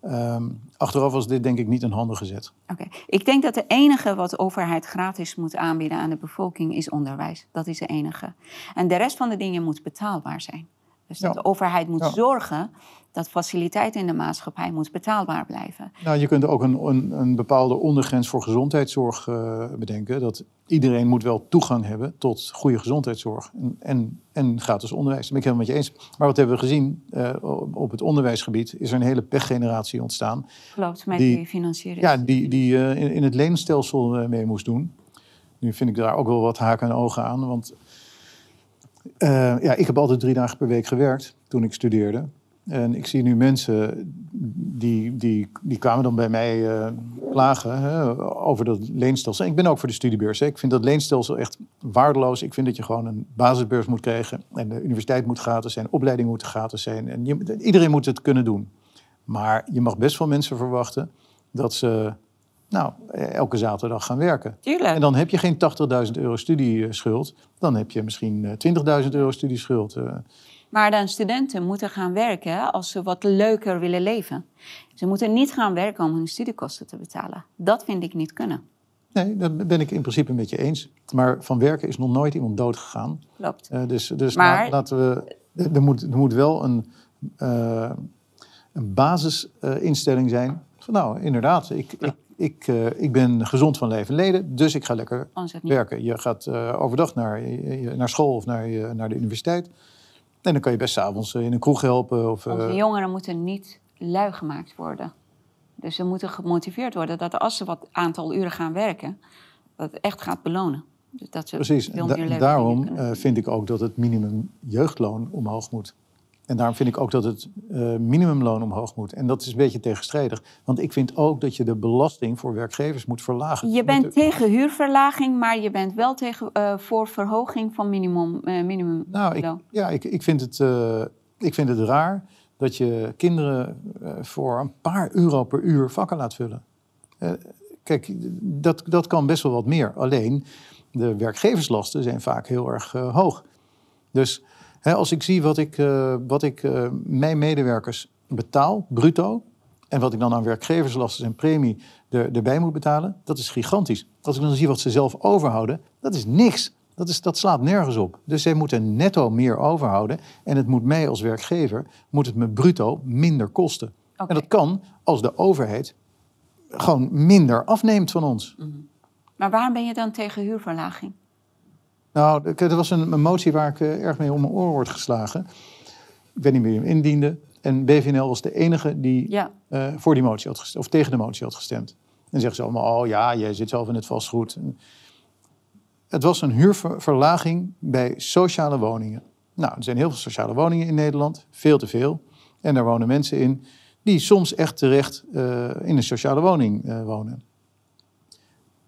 Ehm, achteraf was dit denk ik niet een handige zet. Oké. Ik denk dat de enige wat de overheid gratis moet aanbieden aan de bevolking is onderwijs. Dat is de enige. En de rest van de dingen moet betaalbaar zijn. Dus Ja. de overheid moet Ja. zorgen dat faciliteiten in de maatschappij moet betaalbaar blijven. Nou, je kunt ook een, een, een bepaalde ondergrens voor gezondheidszorg eh, bedenken. Dat iedereen moet wel toegang hebben tot goede gezondheidszorg en, en, en gratis onderwijs. Dat ben ik helemaal met je eens. Maar wat hebben we gezien eh, op het onderwijsgebied? Is er een hele pechgeneratie ontstaan. Klopt, met Die- die, financiering. Ja, die, die eh, in, in het leenstelsel mee moest doen. Nu vind ik daar ook wel wat haken en ogen aan. Want ja, ik heb altijd drie dagen per week gewerkt toen ik studeerde. En ik zie nu mensen die, die, die kwamen dan bij mij eh klagen hè, over dat leenstelsel. En ik ben ook voor de studiebeurs. Hè. Ik vind dat leenstelsel echt waardeloos. Ik vind dat je gewoon een basisbeurs moet krijgen. En de universiteit moet gratis zijn, opleiding moet gratis zijn. En je, iedereen moet het kunnen doen. Maar je mag best van mensen verwachten dat ze nou, elke zaterdag gaan werken. Tuurlijk. En dan heb je geen 80.000 euro studieschuld. Dan heb je misschien eh, 20.000 euro studieschuld. Eh. Maar dan studenten moeten gaan werken als ze wat leuker willen leven. Ze moeten niet gaan werken om hun studiekosten te betalen. Dat vind ik niet kunnen. Nee, dat ben ik in principe met je eens. Maar van werken is nog nooit iemand dood gegaan. Klopt. Eh, dus dus Maar- laten we. Er moet, er moet wel een, eh, een basisinstelling zijn. Van, nou, inderdaad, ik, ik, ik, eh, ik ben gezond van leven en leden, dus ik ga lekker werken. Je gaat eh, overdag naar, naar school of naar, je, naar de universiteit. En dan kan je best s'avonds in een kroeg helpen. Of, eh, Onze jongeren moeten niet lui gemaakt worden. Dus ze moeten gemotiveerd worden dat als ze wat aantal uren gaan werken, dat het echt gaat belonen. Dus dat ze Precies, veel Da- meer leuke daarom eh, vind ik ook dat het minimum jeugdloon omhoog moet. En daarom vind ik ook dat het eh, minimumloon omhoog moet. En dat is een beetje tegenstrijdig. Want ik vind ook dat je de belasting voor werkgevers moet verlagen. Je bent tegen huurverlaging, maar je bent wel tegen, eh, voor verhoging van minimum, eh minimum Nou, ik, ja, ik, ik, vind het, ik vind het raar dat je kinderen voor een paar euro per uur vakken laat vullen. Kijk, dat, dat kan best wel wat meer. Alleen, de werkgeverslasten zijn vaak heel erg hoog. Dus als ik zie wat ik, eh, wat ik eh, mijn medewerkers betaal, bruto... en wat ik dan aan werkgeverslasten en premie er, erbij moet betalen... dat is gigantisch. Als ik dan zie wat ze zelf overhouden, dat is niks. Dat, is, dat slaat nergens op. Dus zij moeten netto meer overhouden. En het moet mij als werkgever, moet het me bruto minder kosten. En dat kan als de overheid gewoon minder afneemt van ons. Maar waarom ben je dan tegen huurverlaging? Nou, er was een, een motie waar ik eh, erg mee om mijn oren word geslagen. Ik weet niet meer wie hem indiende. En BVNL was de enige die Ja. eh, voor die motie had gestemd, of tegen de motie had gestemd. En zeggen ze allemaal, oh ja, jij zit zelf in het vastgoed. En Het was een huurverlaging bij sociale woningen. Nou, er zijn heel veel sociale woningen in Nederland, veel te veel. En daar wonen mensen in die soms echt terecht eh, in een sociale woning wonen.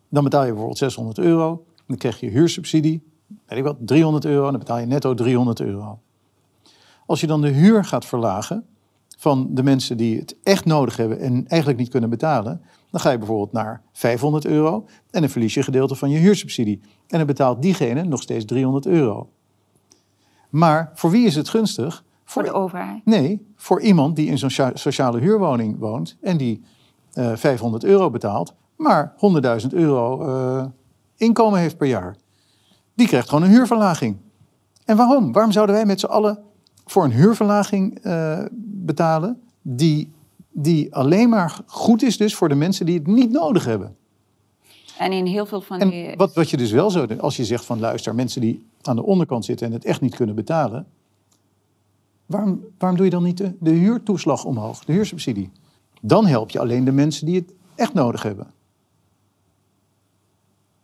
Dan betaal je bijvoorbeeld 600 euro, dan krijg je huursubsidie, weet ik wat, 300 euro, en dan betaal je netto 300 euro. Als je dan de huur gaat verlagen van de mensen die het echt nodig hebben en eigenlijk niet kunnen betalen, dan ga je bijvoorbeeld naar 500 euro en dan verlies je een gedeelte van je huursubsidie. En dan betaalt diegene nog steeds 300 euro. Maar voor wie is het gunstig? Voor de overheid. Nee, voor iemand die in zo'n socia- sociale huurwoning woont en die eh 500 euro betaalt, maar 100.000 euro eh, inkomen heeft per jaar. Die krijgt gewoon een huurverlaging. En waarom? Waarom zouden wij met z'n allen voor een huurverlaging eh, betalen die, die alleen maar goed is dus voor de mensen die het niet nodig hebben? En in heel veel van die... En wat, wat je dus wel zou doen, als je zegt van luister, mensen die aan de onderkant zitten en het echt niet kunnen betalen, waarom, waarom doe je dan niet de, de huurtoeslag omhoog, de huursubsidie? Dan help je alleen de mensen die het echt nodig hebben.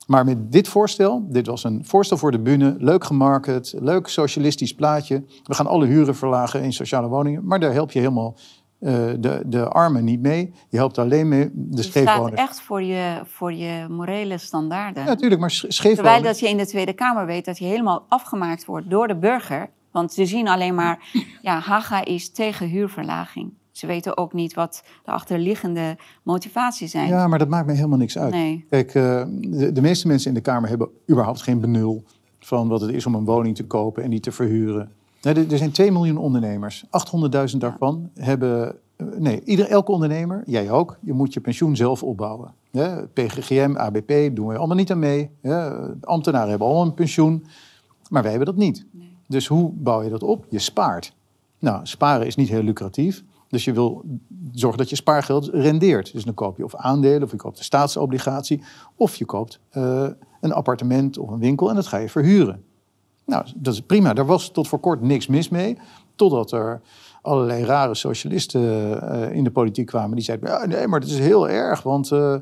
Maar met dit voorstel, dit was een voorstel voor de bühne, leuk gemarket, leuk socialistisch plaatje. We gaan alle huren verlagen in sociale woningen, maar daar help je helemaal eh, de, de armen niet mee. Je helpt alleen mee de je staat scheefwoners. echt voor je, voor je morele standaarden. Ja, natuurlijk, maar sch- Terwijl scheefwoners... dat je in de Tweede Kamer weet dat je helemaal afgemaakt wordt door de burger. Want ze zien alleen maar, ja, Haga is tegen huurverlaging. Ze weten ook niet wat de achterliggende motivaties zijn. Ja, maar dat maakt mij helemaal niks uit. Nee. Kijk, eh, de, de meeste mensen in de Kamer hebben überhaupt geen benul van wat het is om een woning te kopen en die te verhuren. Nee, er, er zijn 2 miljoen ondernemers. 800.000 daarvan hebben. eh, Nee, ieder, elke ondernemer, jij ook, je moet je pensioen zelf opbouwen. Ja, PGGM, ABP doen we allemaal niet aan mee. Ja, ambtenaren hebben allemaal een pensioen, maar wij hebben dat niet. Dus hoe bouw je dat op? Je spaart. Nou, sparen is niet heel lucratief. Dus je wil zorgen dat je spaargeld rendeert. Dus dan koop je of aandelen, of je koopt een staatsobligatie, of je koopt eh, een appartement of een winkel en dat ga je verhuren. Nou, dat is prima. Daar was tot voor kort niks mis mee. Totdat er allerlei rare socialisten eh, in de politiek kwamen die zeiden: ja, nee, maar het is heel erg, want eh,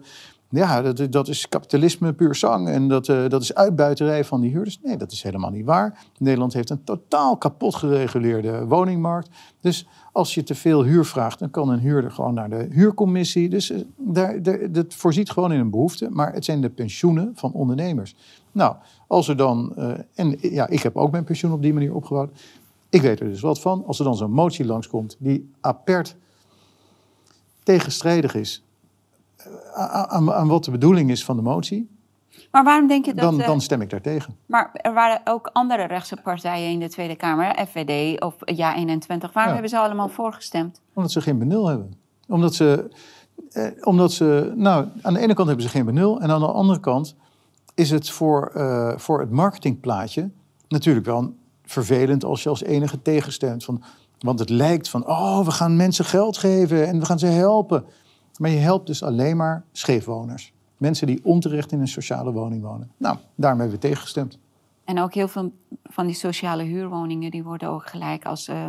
Ja, dat, dat is kapitalisme puur zang en dat, dat is uitbuiterij van die huurders. Nee, dat is helemaal niet waar. Nederland heeft een totaal kapot gereguleerde woningmarkt. Dus als je te veel huur vraagt, dan kan een huurder gewoon naar de huurcommissie. Dus eh, daar, dat voorziet gewoon in een behoefte. Maar het zijn de pensioenen van ondernemers. Nou, als er dan, eh, en ja, ik heb ook mijn pensioen op die manier opgebouwd. Ik weet er dus wat van. Als er dan zo'n motie langskomt die apert tegenstrijdig is aan, aan, aan wat de bedoeling is van de motie, Maar waarom denk je dat... dan, eh, dan stem ik daartegen. Maar er waren ook andere rechtse partijen in de Tweede Kamer, FVD of Ja21. Waarom Ja. hebben ze allemaal voorgestemd? Omdat ze geen benul hebben. Omdat ze, eh, omdat ze, nou, aan de ene kant hebben ze geen benul. En aan de andere kant is het voor, eh, voor het marketingplaatje natuurlijk wel vervelend als je als enige tegenstemt. Van, want het lijkt van, oh, we gaan mensen geld geven en we gaan ze helpen. Maar je helpt dus alleen maar scheefwoners. Mensen die onterecht in een sociale woning wonen. Nou, daarom hebben we tegengestemd. En ook heel veel van die sociale huurwoningen die worden ook gelijk als eh,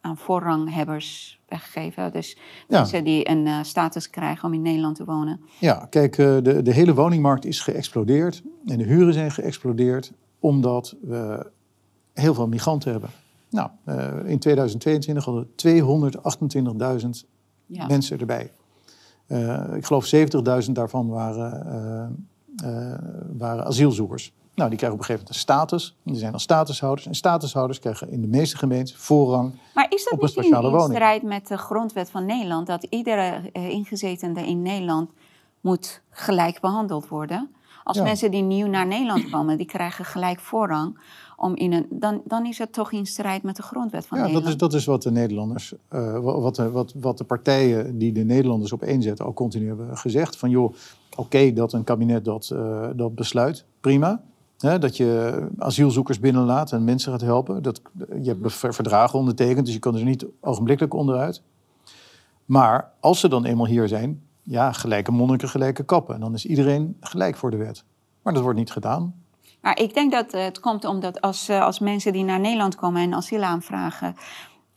aan voorranghebbers weggegeven. Dus Ja. mensen die een eh, status krijgen om in Nederland te wonen. Ja, kijk, eh, de, de hele woningmarkt is geëxplodeerd. En de huren zijn geëxplodeerd omdat we heel veel migranten hebben. Nou, eh, in 2022 hadden we 228.000 Ja. mensen erbij. Eh, ik geloof 70.000 daarvan waren, eh, eh, waren asielzoekers. Nou, die krijgen op een gegeven moment een status. Die zijn dan statushouders. En statushouders krijgen in de meeste gemeenten voorrang. Maar is dat Op een niet in, strijd met de grondwet van Nederland... dat iedere ingezetene in Nederland moet gelijk behandeld worden? Als Ja. mensen die nieuw naar Nederland komen, die krijgen gelijk voorrang... Om in een, dan, dan is het toch in strijd met de grondwet van Ja, dat Nederland? is, dat is wat de Nederlanders, eh, wa- wat, de- wat, wat de partijen die de Nederlanders op zetten al continu hebben gezegd. Van joh, oké dat een kabinet dat, eh, dat besluit, prima. Dat je asielzoekers binnenlaat en mensen gaat helpen. Dat, je hebt ver- verdragen ondertekend, dus je kan er niet ogenblikkelijk onderuit. Maar als ze dan eenmaal hier zijn, ja, gelijke monniken, gelijke kappen. En dan is iedereen gelijk voor de wet. Maar dat wordt niet gedaan. Maar ik denk dat eh, het komt omdat als, eh, als mensen die naar Nederland komen en asiel aanvragen,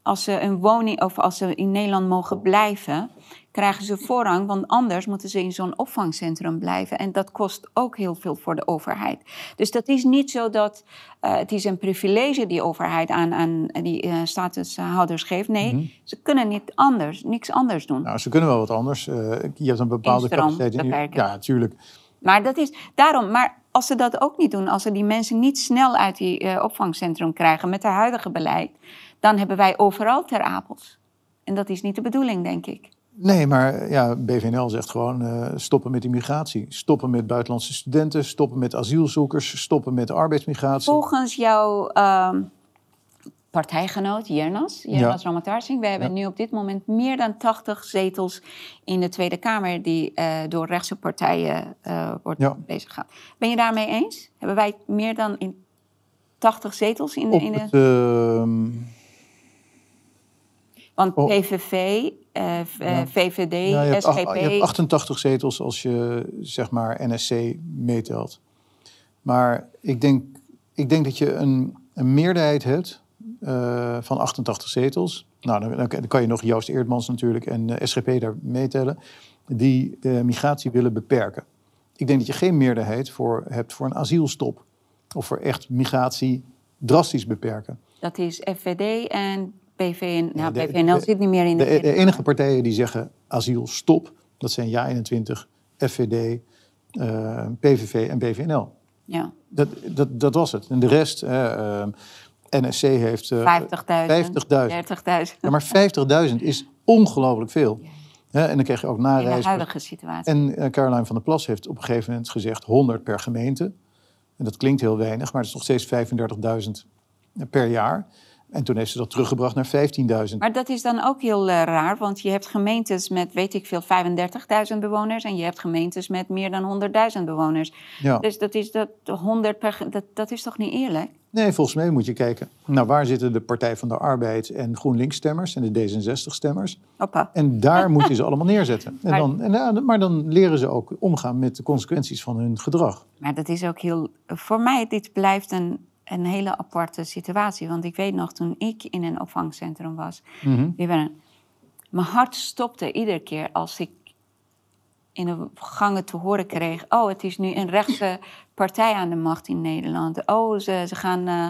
als ze een woning of als ze in Nederland mogen blijven, krijgen ze voorrang, want anders moeten ze in zo'n opvangcentrum blijven. En dat kost ook heel veel voor de overheid. Dus dat is niet zo dat eh, het is een privilege die overheid aan, aan die eh, statushouders geeft. Nee, ze kunnen niet anders, niks anders doen. Nou, ze kunnen wel wat anders. Eh, je hebt een bepaalde capaciteit. in-. Ja, natuurlijk. Maar dat is daarom. Maar als ze dat ook niet doen, als ze die mensen niet snel uit die opvangcentrum krijgen met het huidige beleid, dan hebben wij overal ter apels. En dat is niet de bedoeling, denk ik. Nee, maar ja, BVNL zegt gewoon eh, stoppen met immigratie. Stoppen met buitenlandse studenten, stoppen met asielzoekers, stoppen met arbeidsmigratie. Volgens jouw ehm, partijgenoot Jernas, Jernas Ramatarsing, we hebben Ja. nu op dit moment meer dan 80 zetels in de Tweede Kamer die eh, door rechtse partijen eh wordt Ja. bezig gaan. Ben je daarmee eens? Hebben wij meer dan in 80 zetels in de... In de... het, ehm, Want Oh. PVV, eh, v- eh, Ja. VVD, ja, je, hebt SGP. je hebt 88 zetels als je zeg maar NSC meetelt. Maar ik denk, ik denk dat je een, een meerderheid hebt eh, van 88 zetels. Nou, dan, dan kan je nog Joost Eerdmans natuurlijk en de SGP daar meetellen. Die de migratie willen beperken. Ik denk dat je geen meerderheid voor hebt voor een asielstop. Of voor echt migratie drastisch beperken. Dat is FVD en PVN. Nou, de- PVNL de- zit niet meer in de... De, de enige partijen die zeggen asielstop, dat zijn JA21, FVD, PVV en BVNL. Ja, Dat, dat, dat was het. En de rest, eh, eh, NSC heeft... eh, 50.000, 50.000. 30.000. Ja, maar 50.000 is ongelooflijk veel. Hè, en dan krijg je ook In de huidige situatie. En eh, Caroline van der Plas heeft op een gegeven moment gezegd 100 per gemeente. En dat klinkt heel weinig, maar het is nog steeds 35.000 per jaar. En toen heeft ze dat teruggebracht naar 15.000. Maar dat is dan ook heel eh, raar, want je hebt gemeentes met, weet ik veel, 35.000 bewoners en je hebt gemeentes met meer dan 100.000 bewoners. Ja. Dus dat is, dat, 100 per, dat, dat is toch niet eerlijk? Nee, volgens mij moet je kijken. Nou, waar zitten de Partij van de Arbeid en GroenLinks-stemmers en de D66-stemmers? Hoppa. En daar moet je ze allemaal neerzetten. En Maar- dan, en, ja, maar dan leren ze ook omgaan met de consequenties van hun gedrag. Maar dat is ook heel. Voor mij, dit blijft een, een hele aparte situatie. Want ik weet nog, toen ik in een opvangcentrum was. Mhm. die waren- mijn hart stopte iedere keer als ik in de gangen te horen kreeg... oh, het is nu een rechtse partij aan de macht in Nederland. Oh, ze, ze gaan eh,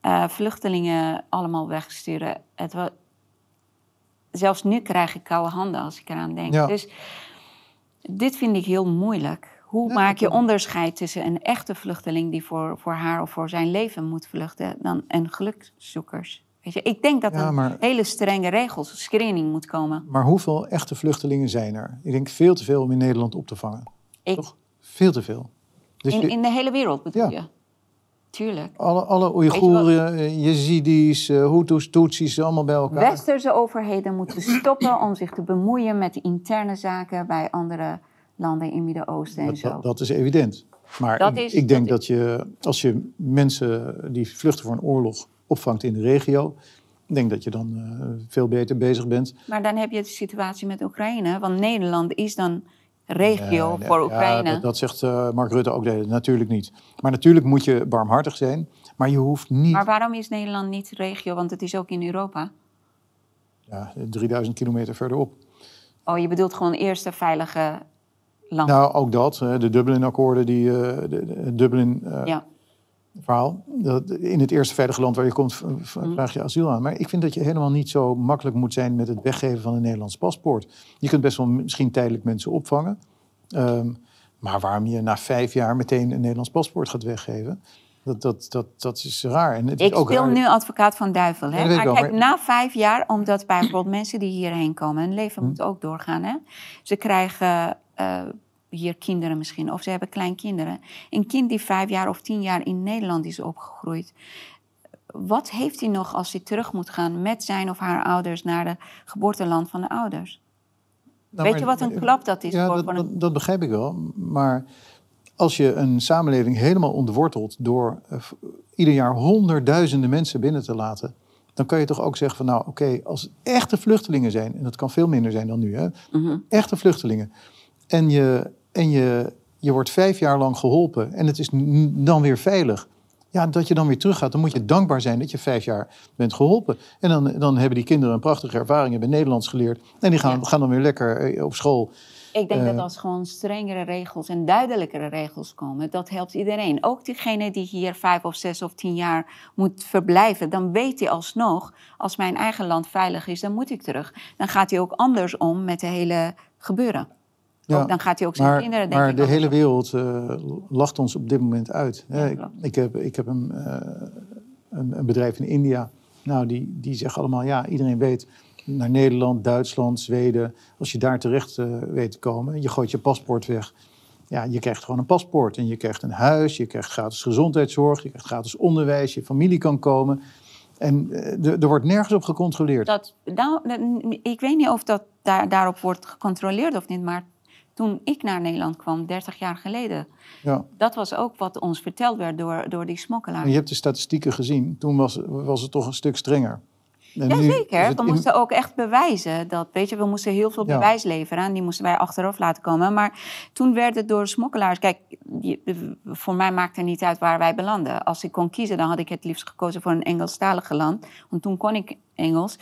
eh, vluchtelingen allemaal wegsturen. Het wa- Zelfs nu krijg ik koude handen als ik eraan denk. Ja. Dus dit vind ik heel moeilijk. Hoe maak je onderscheid tussen een echte vluchteling... die voor, voor haar of voor zijn leven moet vluchten... dan een gelukzoekers? Weet je, ik denk dat Ja, er maar- hele strenge regels, screening moet komen. Maar hoeveel echte vluchtelingen zijn er? Ik denk veel te veel om in Nederland op te vangen. Ik, Toch? Veel te veel. Dus in, je- in de hele wereld bedoel Ja. je? Tuurlijk. alle, alle Oeigoeren, eh, Jezidis, eh, Hutus, Tutsis, allemaal bij elkaar. Westerse overheden moeten stoppen om zich te bemoeien met de interne zaken bij andere landen in het Midden-Oosten en Dat, zo. dat, is evident. Maar Dat ik, is- ik denk dat dat, je, als je mensen die vluchten voor een oorlog opvangt in de regio, ik denk dat je dan eh, veel beter bezig bent. Maar dan heb je de situatie met Oekraïne, want Nederland is dan regio Nee, nee, voor ja, Oekraïne. dat, dat zegt eh, Mark Rutte ook, nee, natuurlijk niet. Maar natuurlijk moet je barmhartig zijn, maar je hoeft niet Maar waarom is Nederland niet regio? Want het is ook in Europa. ja, 3000 kilometer verderop. Oh, je bedoelt gewoon eerst veilige Nou, ook dat. De Dublin-akkoorden, die, eh, Dublin-verhaal. ja. Dat- in het eerste veilige land waar je komt, Mm. vraag je asiel aan. Maar ik vind dat je helemaal niet zo makkelijk moet zijn met het weggeven van een Nederlands paspoort. Je kunt best wel misschien tijdelijk mensen opvangen. Ehm, maar waarom je na vijf jaar meteen een Nederlands paspoort gaat weggeven, dat, dat, dat, dat is raar. En het is Ik ook speel raar- nu advocaat van duivel. Hè? maar wel, kijk, maar- na vijf jaar, omdat bijvoorbeeld mensen die hierheen komen, hun leven Hm. moet ook doorgaan. Hè? Ze krijgen eh, hier kinderen misschien, of ze hebben kleinkinderen. Een kind die vijf jaar of tien jaar in Nederland is opgegroeid. Wat heeft hij nog als hij terug moet gaan met zijn of haar ouders naar de geboorteland van de ouders? Nou, Weet je wat een klap dat is Ja, voor, dat, voor een... dat, dat begrijp ik wel. Maar als je een samenleving helemaal ontwortelt door eh, ieder jaar honderdduizenden mensen binnen te laten, dan kan je toch ook zeggen van nou oké, als het echte vluchtelingen zijn, en dat kan veel minder zijn dan nu, hè, Mhm. echte vluchtelingen, en je, en je, je wordt vijf jaar lang geholpen en het is dan weer veilig. Ja, dat je dan weer teruggaat, dan moet je dankbaar zijn dat je vijf jaar bent geholpen. En dan, dan hebben die kinderen een prachtige ervaring, hebben Nederlands geleerd. En die gaan, Ja. gaan dan weer lekker eh, op school. Ik denk Eh, dat als gewoon strengere regels en duidelijkere regels komen, dat helpt iedereen. Ook diegene die hier vijf of zes of tien jaar moet verblijven, dan weet hij alsnog, als mijn eigen land veilig is, dan moet ik terug. Dan gaat hij ook anders om met de hele gebeuren. Ja, Ook, dan gaat hij ook zijn Maar, kinderen, denk maar de hele wereld eh, lacht ons op dit moment uit. Ja, ik, heb, ik heb een, eh, een, een bedrijf in India. Nou, die, die zeggen allemaal, ja, iedereen weet naar Nederland, Duitsland, Zweden. Als je daar terecht eh, weet te komen, je gooit je paspoort weg. Ja, je krijgt gewoon een paspoort en je krijgt een huis, je krijgt gratis gezondheidszorg, je krijgt gratis onderwijs, je familie kan komen. En er- wordt nergens op gecontroleerd. Dat, nou, ik weet niet of dat daar, daarop wordt gecontroleerd of niet, maar toen ik naar Nederland kwam, 30 jaar geleden, Ja. dat was ook wat ons verteld werd door, door die smokkelaars. En je hebt de statistieken gezien, toen was, was het toch een stuk strenger. En Jazeker, het we in- moesten ook echt bewijzen. Dat, weet je, we moesten heel veel Ja. bewijs leveren en die moesten wij achteraf laten komen. Maar toen werd het door smokkelaars. Kijk, voor mij maakt het niet uit waar wij belanden. Als ik kon kiezen, dan had ik het liefst gekozen voor een Engelstalig land. Want toen kon ik Engels,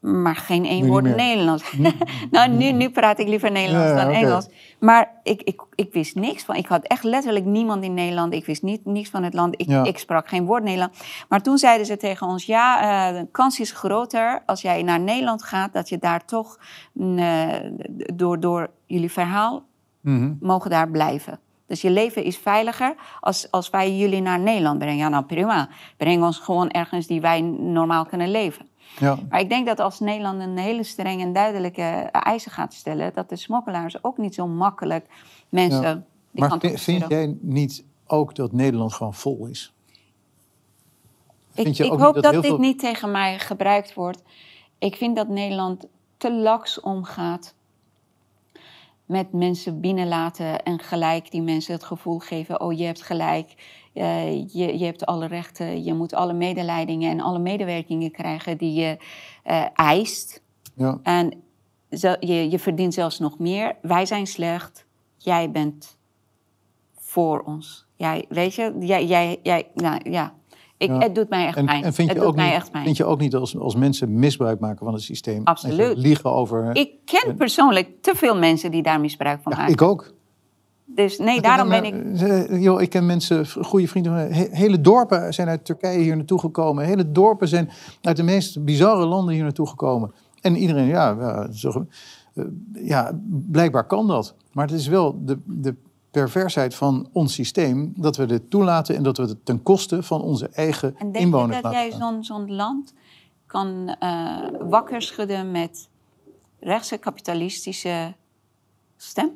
maar geen één woord. Nederlands. nou, nu, nu praat ik liever Nederlands Ja, dan. Engels. Maar ik, ik, ik wist niks van. Ik had echt letterlijk niemand in Nederland. Ik wist niet, niks van het land. Ik, Ja. ik sprak geen woord Nederlands. Maar toen zeiden ze tegen ons: ja, eh, de kans is groter als jij naar Nederland gaat, dat je daar toch mm, eh, door, door jullie verhaal Mhm. mogen daar blijven. Dus je leven is veiliger als, als wij jullie naar Nederland brengen. Ja, nou prima. Breng ons gewoon ergens die wij normaal kunnen leven. Ja. Maar ik denk dat als Nederland een hele strenge en duidelijke eisen gaat stellen, dat de smokkelaars ook niet zo makkelijk mensen Ja. die Maar vind, jij niet ook dat Nederland gewoon vol is? Ik, hoop dat, dit veel- niet tegen mij gebruikt wordt. Ik vind dat Nederland te laks omgaat met mensen binnenlaten en gelijk die mensen het gevoel geven: oh, je hebt gelijk, eh, je, je hebt alle rechten, je moet alle medelijdingen en alle medewerkingen krijgen die je eh, eist. Ja. En zo- je, je verdient zelfs nog meer. Wij zijn slecht, jij bent voor ons. Jij, weet je, jij, jij, jij, nou ja. Ik, Ja. Het doet mij echt En, pijn. en vind, het je doet ook mij niet, echt pijn. vind je ook niet als, als mensen misbruik maken van het systeem? Absoluut. liegen over... Ik ken persoonlijk te veel mensen die daar misbruik van ja, maken. ik ook. Dus nee, daarom ben ik... ik... Joh, ik ken mensen, goede vrienden, van mij, he- hele dorpen zijn uit Turkije hier naartoe gekomen. Hele dorpen zijn uit de meest bizarre landen hier naartoe gekomen. En iedereen, ja, ja, zo, eh, ja blijkbaar kan dat. Maar het is wel de, de perversheid van ons systeem dat we dit toelaten en dat we het ten koste van onze eigen En denk je dat laten jij zo'n zo'n land kan eh, wakker schudden met rechtse kapitalistische stem?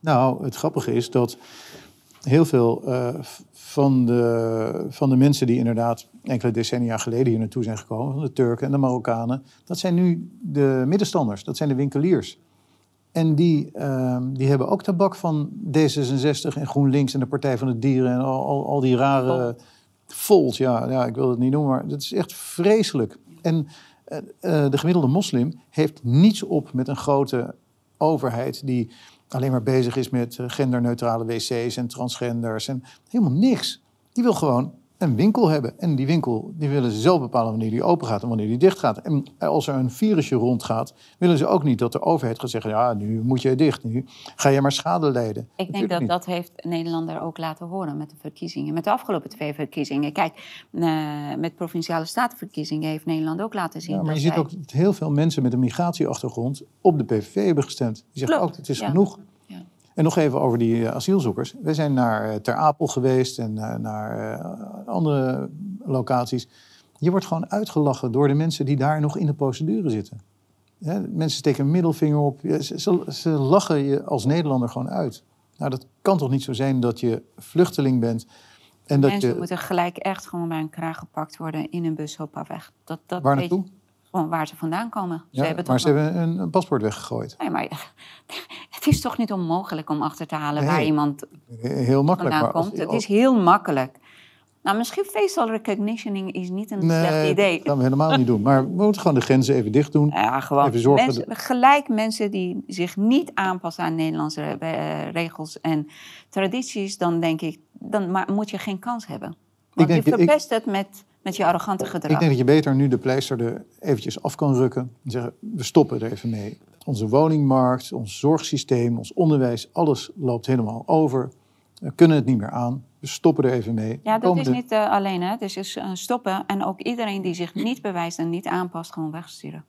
Nou, het grappige is dat heel veel eh, van, de, van de mensen die inderdaad enkele decennia geleden hier naartoe zijn gekomen, van de Turken en de Marokkanen, dat zijn nu de middenstanders, dat zijn de winkeliers. En die, ehm, die hebben ook tabak van D66 en GroenLinks en de Partij van de Dieren en al, al, al die rare Volt. Ja, ja, ik wil het niet noemen, maar dat is echt vreselijk. En eh, eh, de gemiddelde moslim heeft niets op met een grote overheid die alleen maar bezig is met eh, genderneutrale wc's en transgenders en helemaal niks. Die wil gewoon een winkel hebben. En die winkel die willen ze zelf bepalen wanneer die open gaat en wanneer die dicht gaat. En als er een virusje rondgaat, willen ze ook niet dat de overheid gaat zeggen: ja, nu moet je dicht, nu ga je maar schade lijden. Ik denk dat niet. dat heeft Nederland er ook laten horen met de verkiezingen. Met de afgelopen twee verkiezingen. Kijk, eh, met provinciale statenverkiezingen heeft Nederland ook laten zien. Ja, maar je ziet zij- ook dat heel veel mensen met een migratieachtergrond op de PVV hebben gestemd. Die zeggen Klopt, ook, het is ja. genoeg. En nog even over die eh, asielzoekers. We zijn naar eh, Ter Apel geweest en eh, naar andere locaties. Je wordt gewoon uitgelachen door de mensen die daar nog in de procedure zitten. Mensen steken een middelvinger op. Ja, Ze, ze, ze lachen je als Nederlander gewoon uit. Nou, dat kan toch niet zo zijn dat je vluchteling bent en dat Mensen je... moeten gelijk echt gewoon bij een kraag gepakt worden in een bus, hoppa weg. Dat, dat Waar naartoe? Gewoon waar ze vandaan komen. Ze hebben maar ze nog- hebben een, een paspoort weggegooid. Nee, maar is toch niet onmogelijk om achter te halen waar iemand Heel makkelijk. vandaan Maar als- komt. Het is heel makkelijk. Nou, misschien facial recognitioning is niet een slecht idee. dat gaan we helemaal niet doen. Maar we moeten gewoon de grenzen even dicht doen. Ja, gewoon Even zorgen mensen, gelijk mensen die zich niet aanpassen aan Nederlandse eh, regels en tradities, dan denk ik, dan maar moet je geen kans hebben. Want denk je dat ik- verpest het met, met je arrogante gedrag. Ik denk dat je beter nu de pleister er eventjes af kan rukken. En zeggen, we stoppen er even mee. Onze woningmarkt, ons zorgsysteem, ons onderwijs, alles loopt helemaal over. We kunnen het niet meer aan. We stoppen er even mee. ja, dat is de- niet eh, alleen, hè. Dus is eh, stoppen en ook iedereen die zich niet bewijst en niet aanpast, gewoon wegsturen.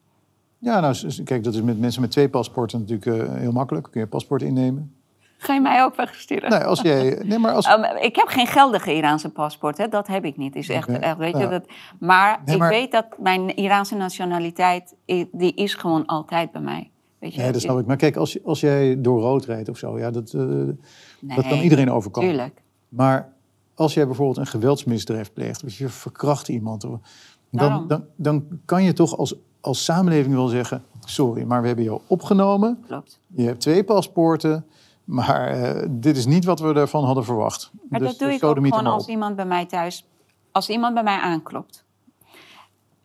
Ja, nou, kijk, dat is met mensen met twee paspoorten natuurlijk eh, heel makkelijk. Kun je een paspoort innemen. Ga je mij ook wegsturen? Nee, als jij... Nee, maar als... Um, ik heb geen geldige Iraanse paspoort, hè? dat heb ik niet. Is echt, weet je, dat, maar Nee, ik maar- weet dat mijn Iraanse nationaliteit, die is gewoon altijd bij mij. Weet je? Nee, dat snap ik. Maar kijk, als, je- als jij door rood rijdt of zo, ja, dat, eh, dat kan iedereen overkomen. Tuurlijk. Maar als jij bijvoorbeeld een geweldsmisdrijf pleegt, of je verkracht iemand, dan, dan, dan kan je toch als, als samenleving wel zeggen: sorry, maar we hebben jou opgenomen. Klopt. Je hebt twee paspoorten, maar eh, dit is niet wat we ervan hadden verwacht. Maar Dus, dat doe ik ook gewoon als iemand bij mij thuis... Als iemand bij mij aanklopt.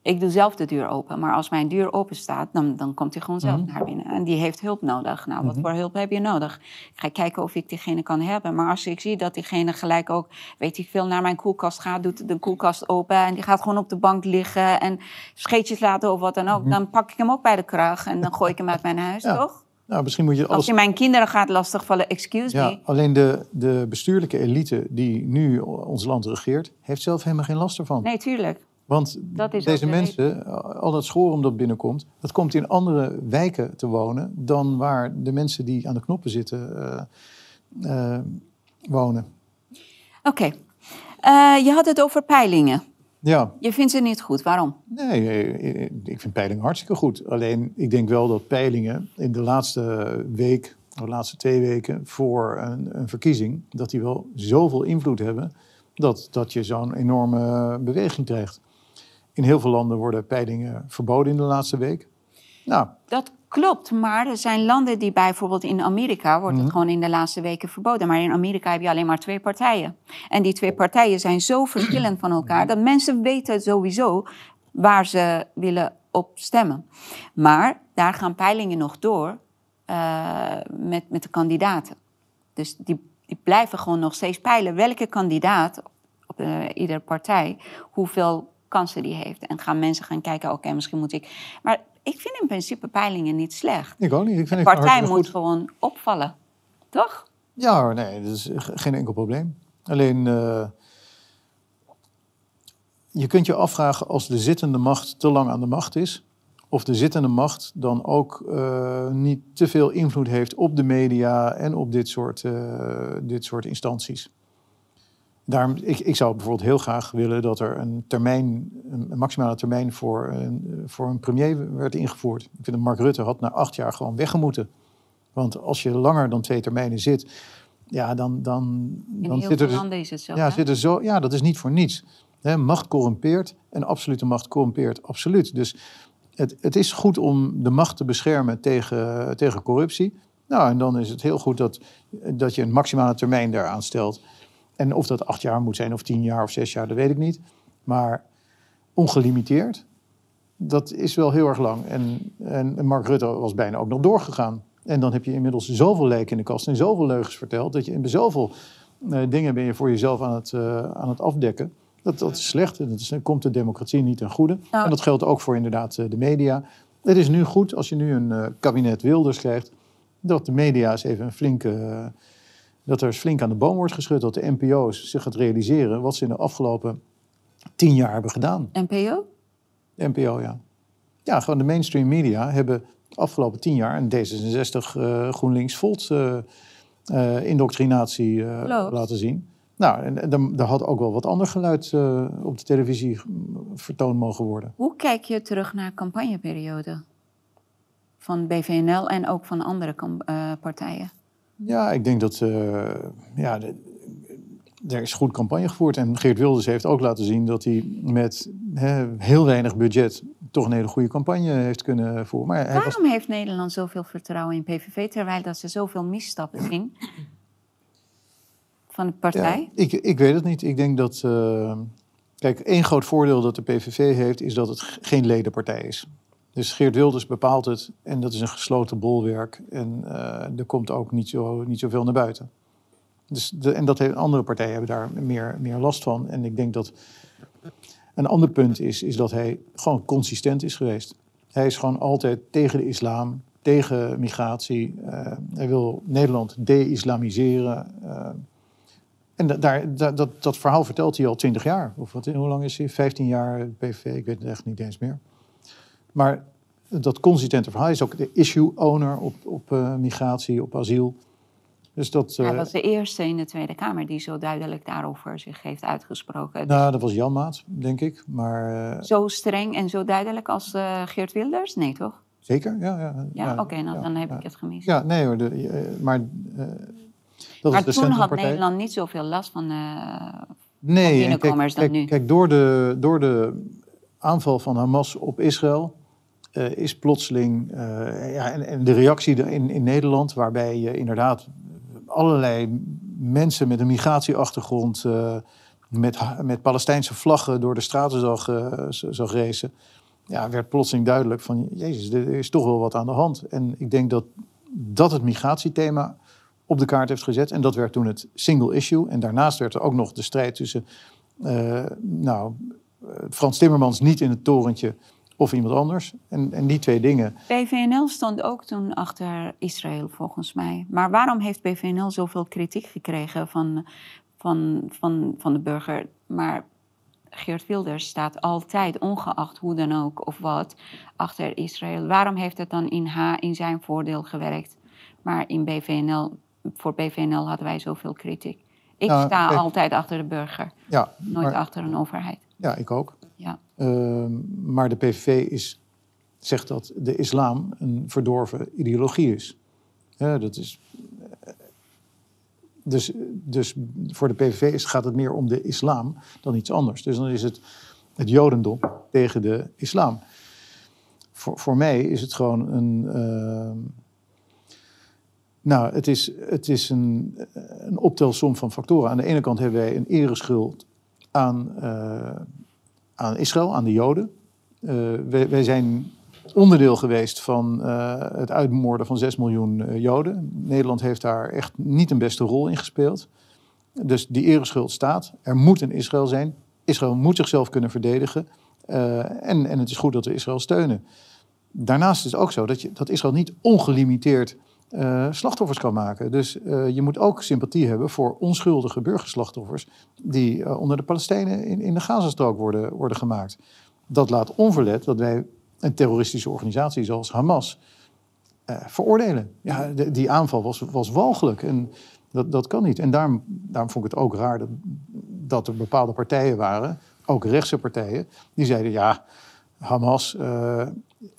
Ik doe zelf de deur open, maar als mijn deur open staat, dan, dan komt hij gewoon zelf Mhm. naar binnen. En die heeft hulp nodig. Nou, wat voor hulp heb je nodig? Ik ga kijken of ik diegene kan hebben. Maar als ik zie dat diegene gelijk ook, weet ik veel, naar mijn koelkast gaat, doet de koelkast open en die gaat gewoon op de bank liggen en scheetjes laten of wat dan ook, dan pak ik hem ook bij de kraag en dan gooi ik hem uit mijn huis, Mhm. Ja. toch? Nou, misschien moet je Als als. je mijn kinderen gaat lastigvallen, excuse Ja, me. alleen de, de bestuurlijke elite die nu ons land regeert, heeft zelf helemaal geen last ervan. Nee, tuurlijk. Want deze de mensen, al dat schorum dat binnenkomt, dat komt in andere wijken te wonen dan waar de mensen die aan de knoppen zitten eh, eh, wonen. Oké. Eh, je had het over peilingen. Ja, Je vindt ze niet goed. Waarom? nee, ik vind peilingen hartstikke goed. Alleen ik denk wel dat peilingen in de laatste week, of de laatste twee weken voor een, een verkiezing, dat die wel zoveel invloed hebben dat, dat je zo'n enorme beweging krijgt. In heel veel landen worden peilingen verboden in de laatste week. Nou, Dat klopt, maar er zijn landen die bijvoorbeeld in Amerika wordt het gewoon in de laatste weken verboden. Maar in Amerika heb je alleen maar twee partijen. En die twee partijen zijn zo verschillend van elkaar dat mensen weten sowieso waar ze willen op stemmen. Maar daar gaan peilingen nog door eh, met, met de kandidaten. Dus die, die blijven gewoon nog steeds peilen welke kandidaat eh, ieder partij, hoeveel kansen die heeft. En gaan mensen gaan kijken, oké, misschien moet ik... Maar ik vind in principe peilingen niet slecht. Ik ook niet. Ik vind De partij moet goed. gewoon opvallen, toch? Ja, nee, dat is ge- geen enkel probleem. Alleen, eh, je kunt je afvragen als de zittende macht te lang aan de macht is, of de zittende macht dan ook eh, niet te veel invloed heeft op de media en op dit soort, eh, dit soort instanties. Daarom, ik, ik zou bijvoorbeeld heel graag willen dat er een termijn, een maximale termijn voor een, voor een premier werd ingevoerd. Ik vind dat Mark Rutte had na acht jaar gewoon weggemoeten. Want als je langer dan twee termijnen zit, ja, dan, dan, In dan heel zit er veel dus, landen is het zo. ja, hè? zit er zo, ja, dat is niet voor niets. Macht corrumpeert en absolute macht corrumpeert absoluut. Dus het, het is goed om de macht te beschermen tegen, tegen corruptie. Nou, en dan is het heel goed dat, dat je een maximale termijn daaraan stelt. En of dat acht jaar moet zijn, of tien jaar, of zes jaar, dat weet ik niet. Maar ongelimiteerd, dat is wel heel erg lang. En, en Mark Rutte was bijna ook nog doorgegaan. En dan heb je inmiddels zoveel lijken in de kast en zoveel leugens verteld... dat je in zoveel eh, dingen ben je voor jezelf aan het, eh, aan het afdekken. Dat, dat is slecht en dat is, komt de democratie niet ten goede. Nou. En dat geldt ook voor inderdaad eh, de media. Het is nu goed als je nu een kabinet Wilders krijgt... dat de media eens even een flinke... dat er flink aan de boom wordt geschud. Dat de NPO's zich gaat realiseren wat ze in de afgelopen tien jaar hebben gedaan. NPO? De NPO, ja. Ja, gewoon de mainstream media hebben de afgelopen tien jaar een D66 eh, GroenLinks Volt eh, eh, indoctrinatie laten zien. Nou, en, en dan- daar had ook wel wat ander geluid op de televisie vertoond mogen worden. Hoe kijk je terug naar campagneperiode? Van BVNL en ook van andere partijen. Ja, ik denk dat eh, ja, de- er is goed campagne gevoerd. En Geert Wilders heeft ook laten zien dat hij met heel weinig budget toch een hele goede campagne heeft kunnen voeren. Maar hij was Waarom heeft Nederland zoveel vertrouwen in PVV, terwijl dat ze zoveel misstappen zien van de partij? Ja, ik, ik weet het niet. Ik denk dat. eh, kijk, één groot voordeel dat de PVV heeft, is dat het geen ledenpartij is. Dus Geert Wilders bepaalt het en dat is een gesloten bolwerk. En eh, er komt ook niet, zo, niet zoveel naar buiten. Dus de, en dat andere partijen hebben daar meer, meer last van. En ik denk dat. Een ander punt is, is dat hij gewoon consistent is geweest. Hij is gewoon altijd tegen de islam, tegen migratie. Eh, hij wil Nederland de-islamiseren. eh, en da- daar, da- dat, dat verhaal vertelt hij al twintig jaar. Of wat, hoe lang is hij? 15 jaar PVV, ik weet het echt niet eens meer. Maar dat consistente verhaal is ook de issue owner op, op eh, migratie, op asiel. Dus dat, Hij was de eerste in de Tweede Kamer die zo duidelijk daarover zich heeft uitgesproken. nou, dat was Jan Maat, denk ik. Maar eh, Zo streng en zo duidelijk als Geert Wilders? Nee, toch? zeker, ja. Ja, Ja, oké, nou, ja, dan heb ik het gemist. Ja, nee hoor, de, maar dat maar is de toen had. Nederland niet zoveel last van... Nee, kijk, binnenkomers dan kijk, nu. kijk door, de, door de aanval van Hamas op Israël eh, is plotseling eh, ja, en, en de reactie in, in Nederland, waarbij je inderdaad allerlei mensen met een migratieachtergrond eh, met, met Palestijnse vlaggen door de straten zag, zag racen, ja, werd plotseling duidelijk van, jezus, er is toch wel wat aan de hand. En ik denk dat dat het migratiethema op de kaart heeft gezet. En dat werd toen het single issue. En daarnaast werd er ook nog de strijd tussen, nou, Frans Timmermans niet in het torentje of iemand anders. En, en die twee dingen. BVNL stond ook toen achter Israël, volgens mij. Maar waarom heeft BVNL zoveel kritiek gekregen van, van, van, van de burger? Maar Geert Wilders staat altijd, ongeacht hoe dan ook of wat, achter Israël. Waarom heeft het dan in, H, in zijn voordeel gewerkt? Maar in BVNL, voor BVNL hadden wij zoveel kritiek. Ik Nou, sta altijd achter de burger, Ja, nooit maar- achter een overheid. ja ik ook. Ehm, maar de PVV is, zegt dat de islam een verdorven ideologie is. Dat is eh, dus, dus voor de PVV is, gaat het meer om de islam dan iets anders. Dus dan is het het jodendom tegen de islam. Voor, voor mij is het gewoon een... ehm, nou, het is, het is een, een optelsom van factoren. Aan de ene kant hebben wij een ereschuld aan, eh, aan Israël, aan de Joden. Eh, wij, wij zijn onderdeel geweest van eh, het uitmoorden van 6 miljoen eh, Joden. Nederland heeft daar echt niet een beste rol in gespeeld. Dus die ereschuld staat. Er moet een Israël zijn. Israël moet zichzelf kunnen verdedigen. En, en het is goed dat we Israël steunen. Daarnaast is het ook zo dat, je, dat Israël niet ongelimiteerd uh, slachtoffers kan maken. Dus uh, je moet ook sympathie hebben voor onschuldige burgerslachtoffers die uh, onder de Palestijnen in, in de Gazastrook worden, worden gemaakt. Dat laat onverlet dat wij een terroristische organisatie zoals Hamas veroordelen. Ja, die aanval was, was walgelijk en dat, dat kan niet. En daarom, daarom vond ik het ook raar dat, dat er bepaalde partijen waren, ook rechtse partijen, die zeiden ja, Hamas,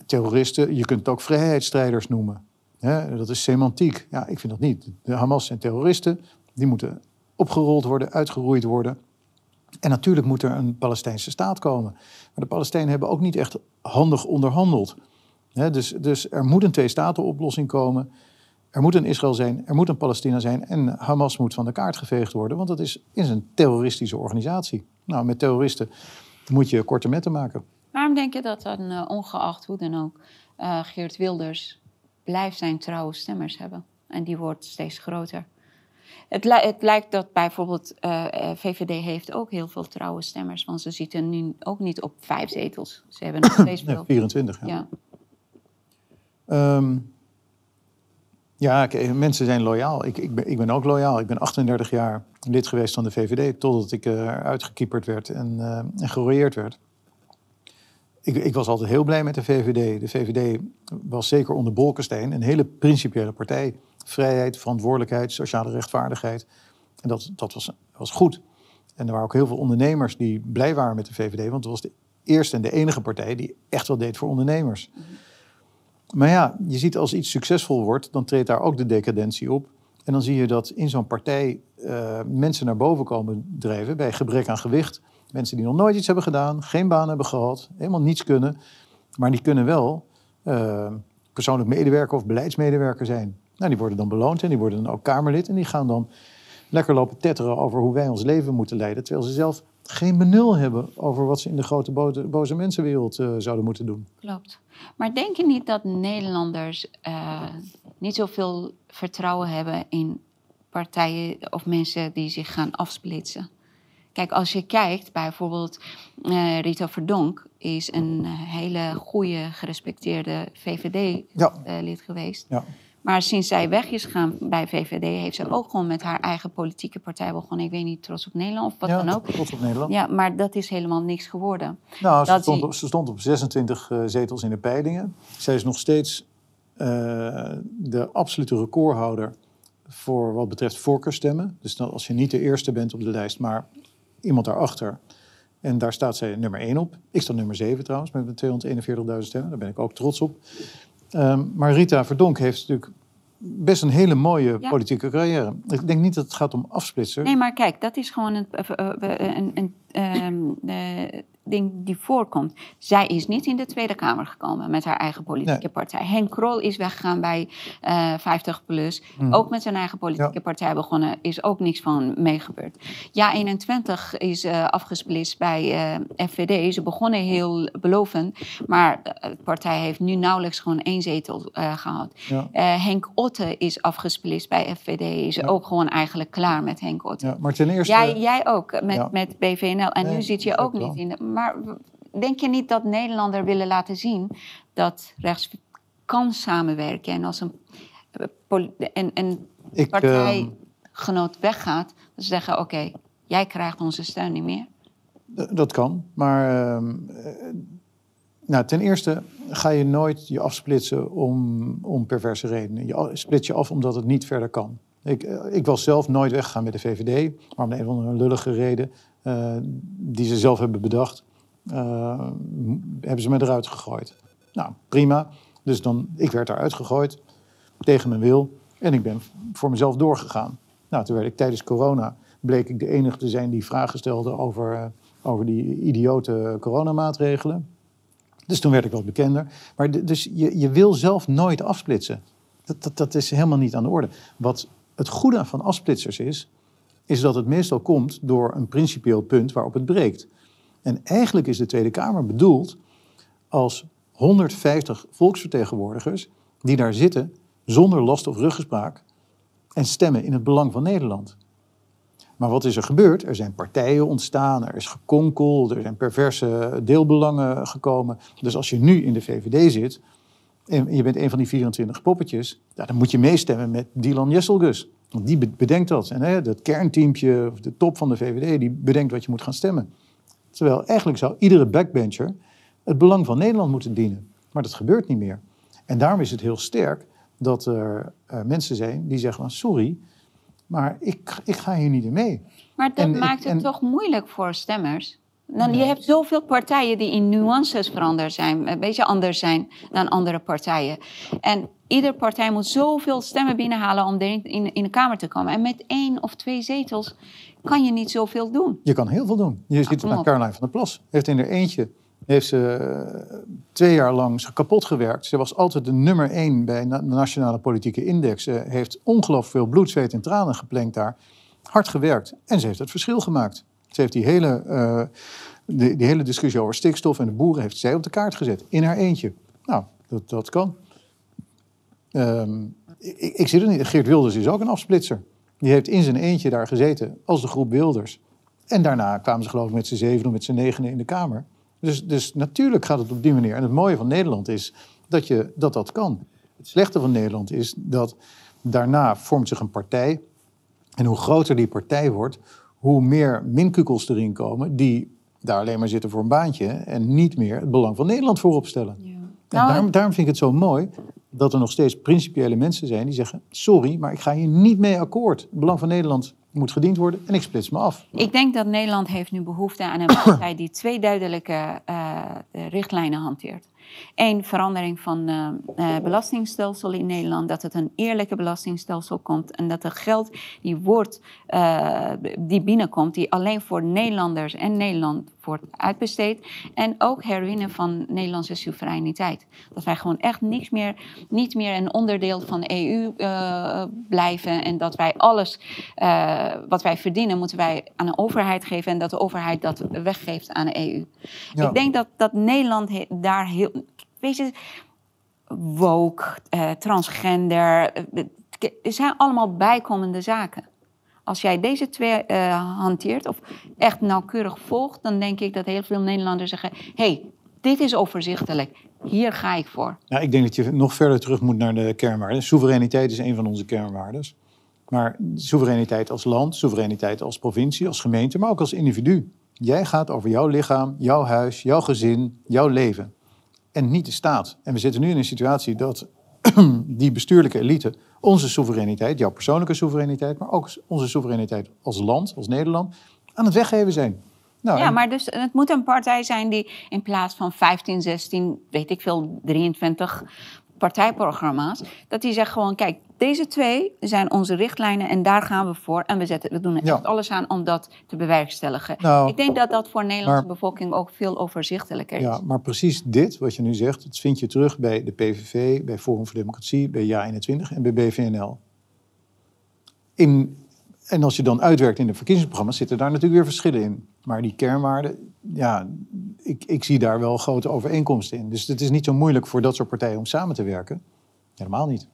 terroristen, je kunt het ook vrijheidsstrijders noemen dat is semantiek. Ja, ik vind dat niet. De Hamas zijn terroristen. Die moeten opgerold worden, uitgeroeid worden. En natuurlijk moet er een Palestijnse staat komen. Maar de Palestijnen hebben ook niet echt handig onderhandeld. dus, dus er moet een twee-staten-oplossing komen. Er moet een Israël zijn, er moet een Palestina zijn. En Hamas moet van de kaart geveegd worden, want dat is, is een terroristische organisatie. Nou, met terroristen moet je korte metten maken. Waarom denk je dat dan, uh, ongeacht hoe dan ook, uh, Geert Wilders blijft zijn trouwe stemmers hebben. En die wordt steeds groter. Het, het lijkt dat bijvoorbeeld uh, eh, eh, VVD heeft ook heel veel trouwe stemmers. Want ze zitten nu ook niet op vijf zetels. Ze hebben nog steeds veel. 24, ja. Ja, um, ja mensen zijn loyaal. Ik, ik, ben, ik ben ook loyaal. Ik ben 38 jaar lid geweest van de VVD... totdat ik eruit gekieperd werd en, uh, en gerooieerd werd ik, ik, was altijd heel blij met de VVD. De VVD was zeker onder Bolkestein een hele principiële partij. Vrijheid, verantwoordelijkheid, sociale rechtvaardigheid. En dat, dat was, was goed. En er waren ook heel veel ondernemers die blij waren met de VVD, want het was de eerste en de enige partij die echt wel deed voor ondernemers. Maar ja, je ziet als iets succesvol wordt, dan treedt daar ook de decadentie op. En dan zie je dat in zo'n partij uh, mensen naar boven komen drijven bij gebrek aan gewicht Mensen die nog nooit iets hebben gedaan, geen baan hebben gehad, helemaal niets kunnen. Maar die kunnen wel uh, persoonlijk medewerker of beleidsmedewerker zijn. Nou, die worden dan beloond en die worden dan ook Kamerlid. En die gaan dan lekker lopen tetteren over hoe wij ons leven moeten leiden. Terwijl ze zelf geen benul hebben over wat ze in de grote boze, mensenwereld uh, zouden moeten doen. Klopt. Maar denk je niet dat Nederlanders uh, niet zoveel vertrouwen hebben in partijen of mensen die zich gaan afsplitsen? Kijk, als je kijkt, bijvoorbeeld uh, Rita Verdonk is een eh, hele goede, gerespecteerde VVD-lid ja. uh, geweest. Ja. Maar sinds zij weg is gegaan bij VVD, heeft ze ook gewoon met haar eigen politieke partij begonnen. Ik weet niet, Trots op Nederland of wat ja, dan ook. Trots op Nederland. Ja, maar dat is helemaal niks geworden. Nou, ze, stond, op, ze stond, op 26 uh, zetels in de peilingen. Zij is nog steeds de absolute recordhouder voor wat betreft voorkeurstemmen. Dus als je niet de eerste bent op de lijst, maar iemand daarachter. En daar staat zij nummer 1 op. Ik sta nummer 7 trouwens, met 241.000 stemmen. Daar ben ik ook trots op. Um, maar Rita Verdonk heeft natuurlijk best een hele mooie politieke carrière. Ik denk niet dat het gaat om afsplitsen. Nee, maar kijk, dat is gewoon een, een, een, een uh, ding die voorkomt. Zij is niet in de Tweede Kamer gekomen met haar eigen politieke partij. Henk Krol is weggegaan bij uh, eh, 50 plus. Mhm. Ook met zijn eigen politieke partij begonnen. Is ook niks van meegebeurd. Ja, 21 is uh, afgesplitst bij uh, FVD. Ze begonnen heel belovend. Maar de partij heeft nu nauwelijks gewoon één zetel gehad. Henk Otte is afgesplitst bij FVD. Is ook gewoon eigenlijk klaar met Henk Otte. Ja, maar ten eerste... Jij, jij ook met, met BVNL. En nu zit je ook niet in de maar denk je niet dat Nederlander willen laten zien dat rechts kan samenwerken en als een, Ik, partijgenoot weggaat, ze zeggen: oké, jij krijgt onze steun niet meer? Dat kan, maar uh, nou, ten eerste ga je nooit je afsplitsen om, om perverse redenen. Je splits je af omdat het niet verder kan. Ik, eh, ik was zelf nooit weggegaan met de VVD, maar om een of andere lullige reden die ze zelf hebben bedacht, uh, hebben ze me eruit gegooid. Nou, prima. Dus dan, ik werd eruit gegooid, tegen mijn wil. En ik ben voor mezelf doorgegaan. Nou, toen werd ik tijdens corona, bleek ik de enige te zijn die vragen stelde over, uh, over die idiote coronamaatregelen. Dus toen werd ik wat bekender. Maar dus je, je wil zelf nooit afsplitsen. Dat, dat, dat is helemaal niet aan de orde. Wat het goede van afsplitsers is, is dat het meestal komt door een principieel punt waarop het breekt. En eigenlijk is de Tweede Kamer bedoeld als 150 volksvertegenwoordigers die daar zitten zonder last of ruggespraak en stemmen in het belang van Nederland. Maar wat is er gebeurd? Er zijn partijen ontstaan, er is gekonkel, er zijn perverse deelbelangen gekomen. Dus als je nu in de VVD zit en je bent een van die 24 poppetjes, dan moet je meestemmen met Dylan Jesselgus. Want die be- bedenkt dat. En hè, dat kernteampje, of de top van de VVD, die bedenkt wat je moet gaan stemmen. Terwijl eigenlijk zou iedere backbencher het belang van Nederland moeten dienen. Maar dat gebeurt niet meer. En daarom is het heel sterk dat er eh, mensen zijn die zeggen van sorry, maar ik, ik ga hier niet in mee. Maar dat En maakt het en- toch moeilijk voor stemmers. Dan, je hebt zoveel partijen die in nuances veranderd zijn, een beetje anders zijn dan andere partijen. En iedere partij moet zoveel stemmen binnenhalen om erin in, in de Kamer te komen. En met één of twee zetels kan je niet zoveel doen. Je kan heel veel doen. Je ziet het op. Caroline van der Plas. Heeft in haar eentje heeft ze eh, twee jaar lang kapot gewerkt. Ze was altijd de nummer één bij de Nationale Politieke Index. Ze heeft ongelooflijk veel bloed, zweet en tranen geplengd daar. Hard gewerkt. En ze heeft het verschil gemaakt. Ze heeft die hele, eh, die, die hele discussie over stikstof en de boeren heeft zij op de kaart gezet. In haar eentje. Nou, dat, dat kan. Ehm, ik, ik zit er niet. Geert Wilders is ook een afsplitser. Die heeft in zijn eentje daar gezeten als de groep Wilders. En daarna kwamen ze geloof ik met z'n zeven of met z'n negenen in de Kamer. Dus, dus natuurlijk gaat het op die manier. En het mooie van Nederland is dat je, dat, dat kan. Het slechte van Nederland is dat daarna vormt zich een partij. En hoe groter die partij wordt, hoe meer minkukels erin komen... die daar alleen maar zitten voor een baantje... en niet meer het belang van Nederland voorop stellen. En Nou, daarom, daarom vind ik het zo mooi dat er nog steeds principiële mensen zijn... die zeggen, sorry, maar ik ga hier niet mee akkoord. Het belang van Nederland moet gediend worden en ik splits me af. Ik denk dat Nederland heeft nu behoefte aan een partij die twee duidelijke eh, richtlijnen hanteert. Eén, verandering van eh eh, belastingstelsel in Nederland. Dat het een eerlijke belastingstelsel komt. En dat het geld die, wordt, eh, die binnenkomt, die alleen voor Nederlanders en Nederland wordt uitbesteed. En ook herwinnen van Nederlandse soevereiniteit. Dat wij gewoon echt niks meer, niet meer een onderdeel van de EU eh, blijven. En dat wij alles eh, wat wij verdienen, moeten wij aan de overheid geven. En dat de overheid dat weggeeft aan de EU. Ja. Ik denk dat, dat Nederland he- daar heel. Weet je, woke, transgender. Het zijn allemaal bijkomende zaken. Als jij deze twee eh, hanteert of echt nauwkeurig volgt, dan denk ik dat heel veel Nederlanders zeggen: hey, dit is overzichtelijk, hier ga ik voor. Ja, ik denk dat je nog verder terug moet naar de kernwaarden. Soevereiniteit is een van onze kernwaarden. Maar soevereiniteit als land, soevereiniteit als provincie, als gemeente, maar ook als individu. Jij gaat over jouw lichaam, jouw huis, jouw gezin, jouw leven. En niet de staat. En we zitten nu in een situatie dat die bestuurlijke elite onze soevereiniteit, jouw persoonlijke soevereiniteit, maar ook onze soevereiniteit als land, als Nederland, aan het weggeven zijn. Nou, Ja, maar dus het moet een partij zijn die in plaats van 15, 16, weet ik veel, 23 partijprogramma's, dat die zegt gewoon, kijk, deze twee zijn onze richtlijnen en daar gaan we voor. En we, zetten, we doen er Ja. echt alles aan om dat te bewerkstelligen. Nou, ik denk dat dat voor de Nederlandse maar- bevolking ook veel overzichtelijker is. Ja, maar precies dit, wat je nu zegt, dat vind je terug bij de PVV, bij Forum voor Democratie, bij JA21 en bij BVNL. In, en als je dan uitwerkt in de verkiezingsprogramma's, zitten daar natuurlijk weer verschillen in. Maar die kernwaarden, ja, ik, ik zie daar wel grote overeenkomsten in. Dus het is niet zo moeilijk voor dat soort partijen om samen te werken. Helemaal niet.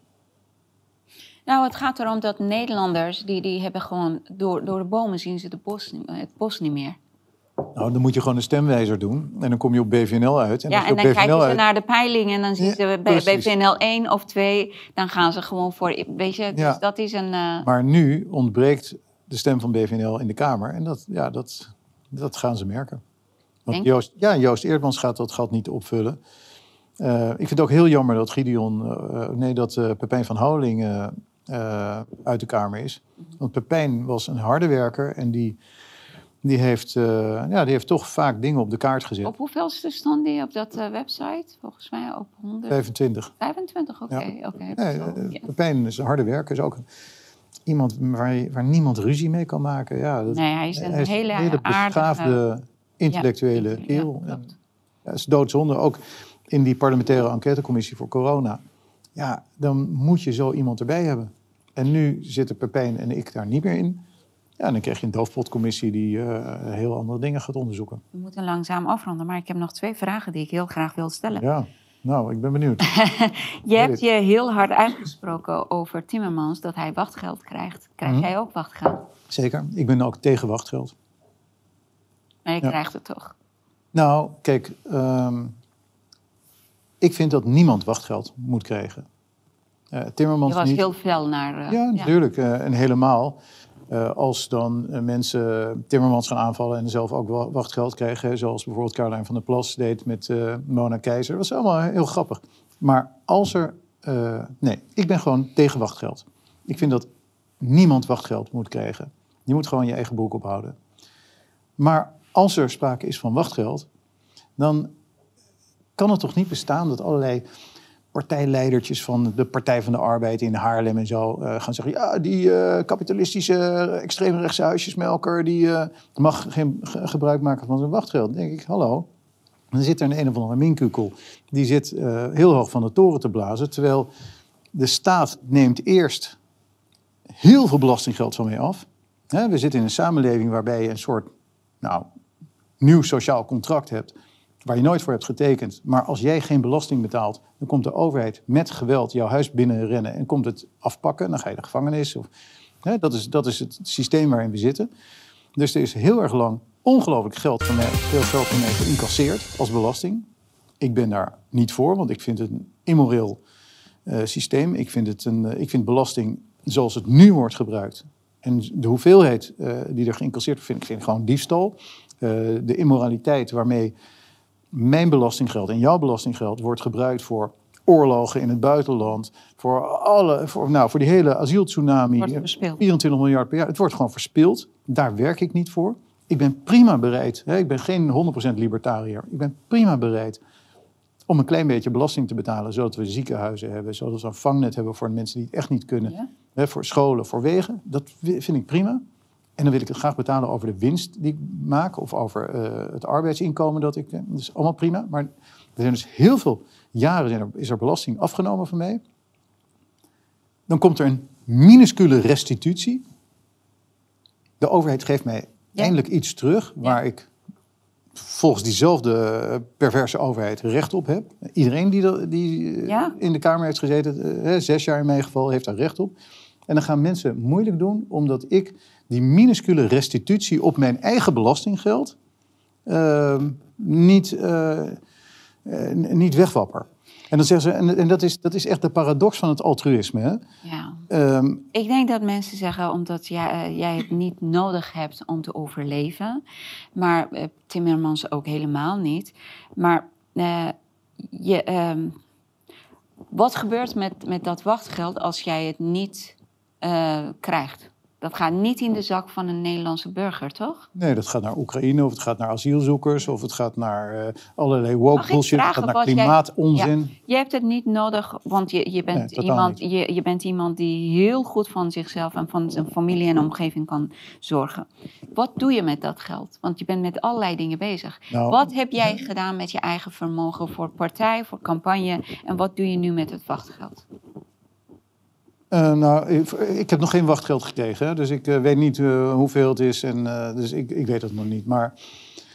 Nou, het gaat erom dat Nederlanders, die, die hebben gewoon, door, door de bomen zien ze de bos, het bos niet meer. Nou, dan moet je gewoon een stemwijzer doen en dan kom je op BVNL uit. En ja, en dan BVNL kijken ze uit- naar de peilingen en dan zien Ja, ze bij, bij precies. VNL 1 of 2, dan gaan ze gewoon voor, weet je, dus Ja. dat is een... eh, Maar nu ontbreekt de stem van BVNL in de Kamer. En dat, ja, dat, dat gaan ze merken. Want Denk? Joost, ja, Joost Eerdmans gaat dat gat niet opvullen. Eh, ik vind het ook heel jammer dat Gideon, eh, nee, dat eh, Pepijn van eh, uit de Kamer is. Want Pepijn was een harde werker en die, die, heeft, ja, die heeft toch vaak dingen op de kaart gezet. Op hoeveelste stond die op dat website? Volgens mij op 25. 125, oké. Ja. Nee. Pepijn is een harde werker, is ook een- iemand waar, je- waar niemand ruzie mee kan maken. Ja, dat, Nee, hij is een hele aardige- beschaafde, intellectuele Ja, kerel. ja, het is doodzonde. Ook in die parlementaire enquêtecommissie voor corona. Ja, dan moet je zo iemand erbij hebben. En nu zitten Pepijn en ik daar niet meer in. Ja, en dan krijg je een doofpotcommissie die eh, heel andere dingen gaat onderzoeken. We moeten langzaam afronden, maar ik heb nog twee vragen die ik heel graag wil stellen. Ja, Nou, ik ben benieuwd. Je hebt je heel hard uitgesproken over Timmermans dat hij wachtgeld krijgt. Krijg Mhm. jij ook wachtgeld? Zeker. Ik ben ook tegen wachtgeld. Maar je Ja. krijgt het toch? Nou, kijk, ehm, ik vind dat niemand wachtgeld moet krijgen. Eh Timmermans Je was niet. heel fel naar... eh, Ja, natuurlijk. eh, en helemaal. Eh, als dan eh, mensen Timmermans gaan aanvallen en zelf ook wa- wachtgeld krijgen, zoals bijvoorbeeld Caroline van der Plas deed met eh, Mona Keizer. Dat was allemaal heel grappig. Maar als er. nee, ik ben gewoon tegen wachtgeld. Ik vind dat niemand wachtgeld moet krijgen. Je moet gewoon je eigen boek ophouden. Maar als er sprake is van wachtgeld, dan kan het toch niet bestaan dat allerlei partijleidertjes van de Partij van de Arbeid in Haarlem en zo eh, gaan zeggen: ja, die eh, kapitalistische eh, extreemrechtse huisjesmelker die eh, mag geen ge- gebruik maken van zijn wachtgeld. Dan denk ik: hallo. Dan zit er een een of andere minkukel die zit heel hoog van de toren te blazen, terwijl de staat neemt eerst heel veel belastinggeld van mij af. We zitten in een samenleving waarbij je een soort nou, nieuw sociaal contract hebt waar je nooit voor hebt getekend. Maar als jij geen belasting betaalt, dan komt de overheid met geweld jouw huis binnenrennen en komt het afpakken. Dan ga je de gevangenis. Hè, dat, is, dat is het systeem waarin we zitten. Dus er is heel erg lang ongelooflijk geld van mij, veel geld van mij geïncasseerd als belasting. Ik ben daar niet voor, want ik vind het een immoreel eh, systeem. Ik vind, het een, eh, ik vind belasting zoals het nu wordt gebruikt. En de hoeveelheid eh, die er geïncasseerd wordt, vind ik, vind ik gewoon diefstal. De immoraliteit waarmee mijn belastinggeld en jouw belastinggeld wordt gebruikt voor oorlogen in het buitenland, voor, alle, voor, nou, voor die hele asieltsunami, Wordt eh, verspild. 24 miljard per jaar. Het wordt gewoon verspild. Daar werk ik niet voor. Ik ben prima bereid, hè, ik ben geen 100% libertariër, ik ben prima bereid om een klein beetje belasting te betalen, zodat we ziekenhuizen hebben, zodat we een vangnet hebben voor mensen die het echt niet kunnen, Ja. hè, voor scholen, voor wegen. Dat vind ik prima. En dan wil ik het graag betalen over de winst die ik maak of over eh, het arbeidsinkomen dat ik. eh, Dat is allemaal prima. Maar er zijn dus heel veel jaren zijn er, is er belasting afgenomen van mij. Dan komt er een minuscule restitutie. De overheid geeft mij Ja. eindelijk iets terug waar ik volgens diezelfde perverse overheid recht op heb. Iedereen die, die eh, Ja. in de Kamer heeft gezeten, zes jaar in mijn geval, heeft daar recht op. En dan gaan mensen moeilijk doen omdat ik die minuscule restitutie op mijn eigen belastinggeld eh, niet, n- niet wegwapper. En dan zeggen ze, en, en dat, is, dat is echt de paradox van het altruïsme. Hè? Ja. Ehm, Ik denk dat mensen zeggen omdat jij, eh, jij het niet nodig hebt om te overleven. Maar Timmermans ook helemaal niet. Maar je, ehm, wat gebeurt met, met dat wachtgeld als jij het niet krijgt? Dat gaat niet in de zak van een Nederlandse burger, toch? nee, dat gaat naar Oekraïne, of het gaat naar asielzoekers, of het gaat naar eh, allerlei woke bullshit, het gaat naar wat jij- klimaatonzin. Je hebt het niet nodig, want je, je, bent, iemand, je, je bent iemand die heel goed van zichzelf en van zijn familie en omgeving kan zorgen. Wat doe je met dat geld? Want je bent met allerlei dingen bezig. Nou, Wat heb jij gedaan met je eigen vermogen voor partij, voor campagne en wat doe je nu met het wachtgeld? Eh, nou, ik, ik heb nog geen wachtgeld gekregen, hè, dus ik eh, weet niet eh, hoeveel het is. En, dus ik, ik weet het nog niet. Maar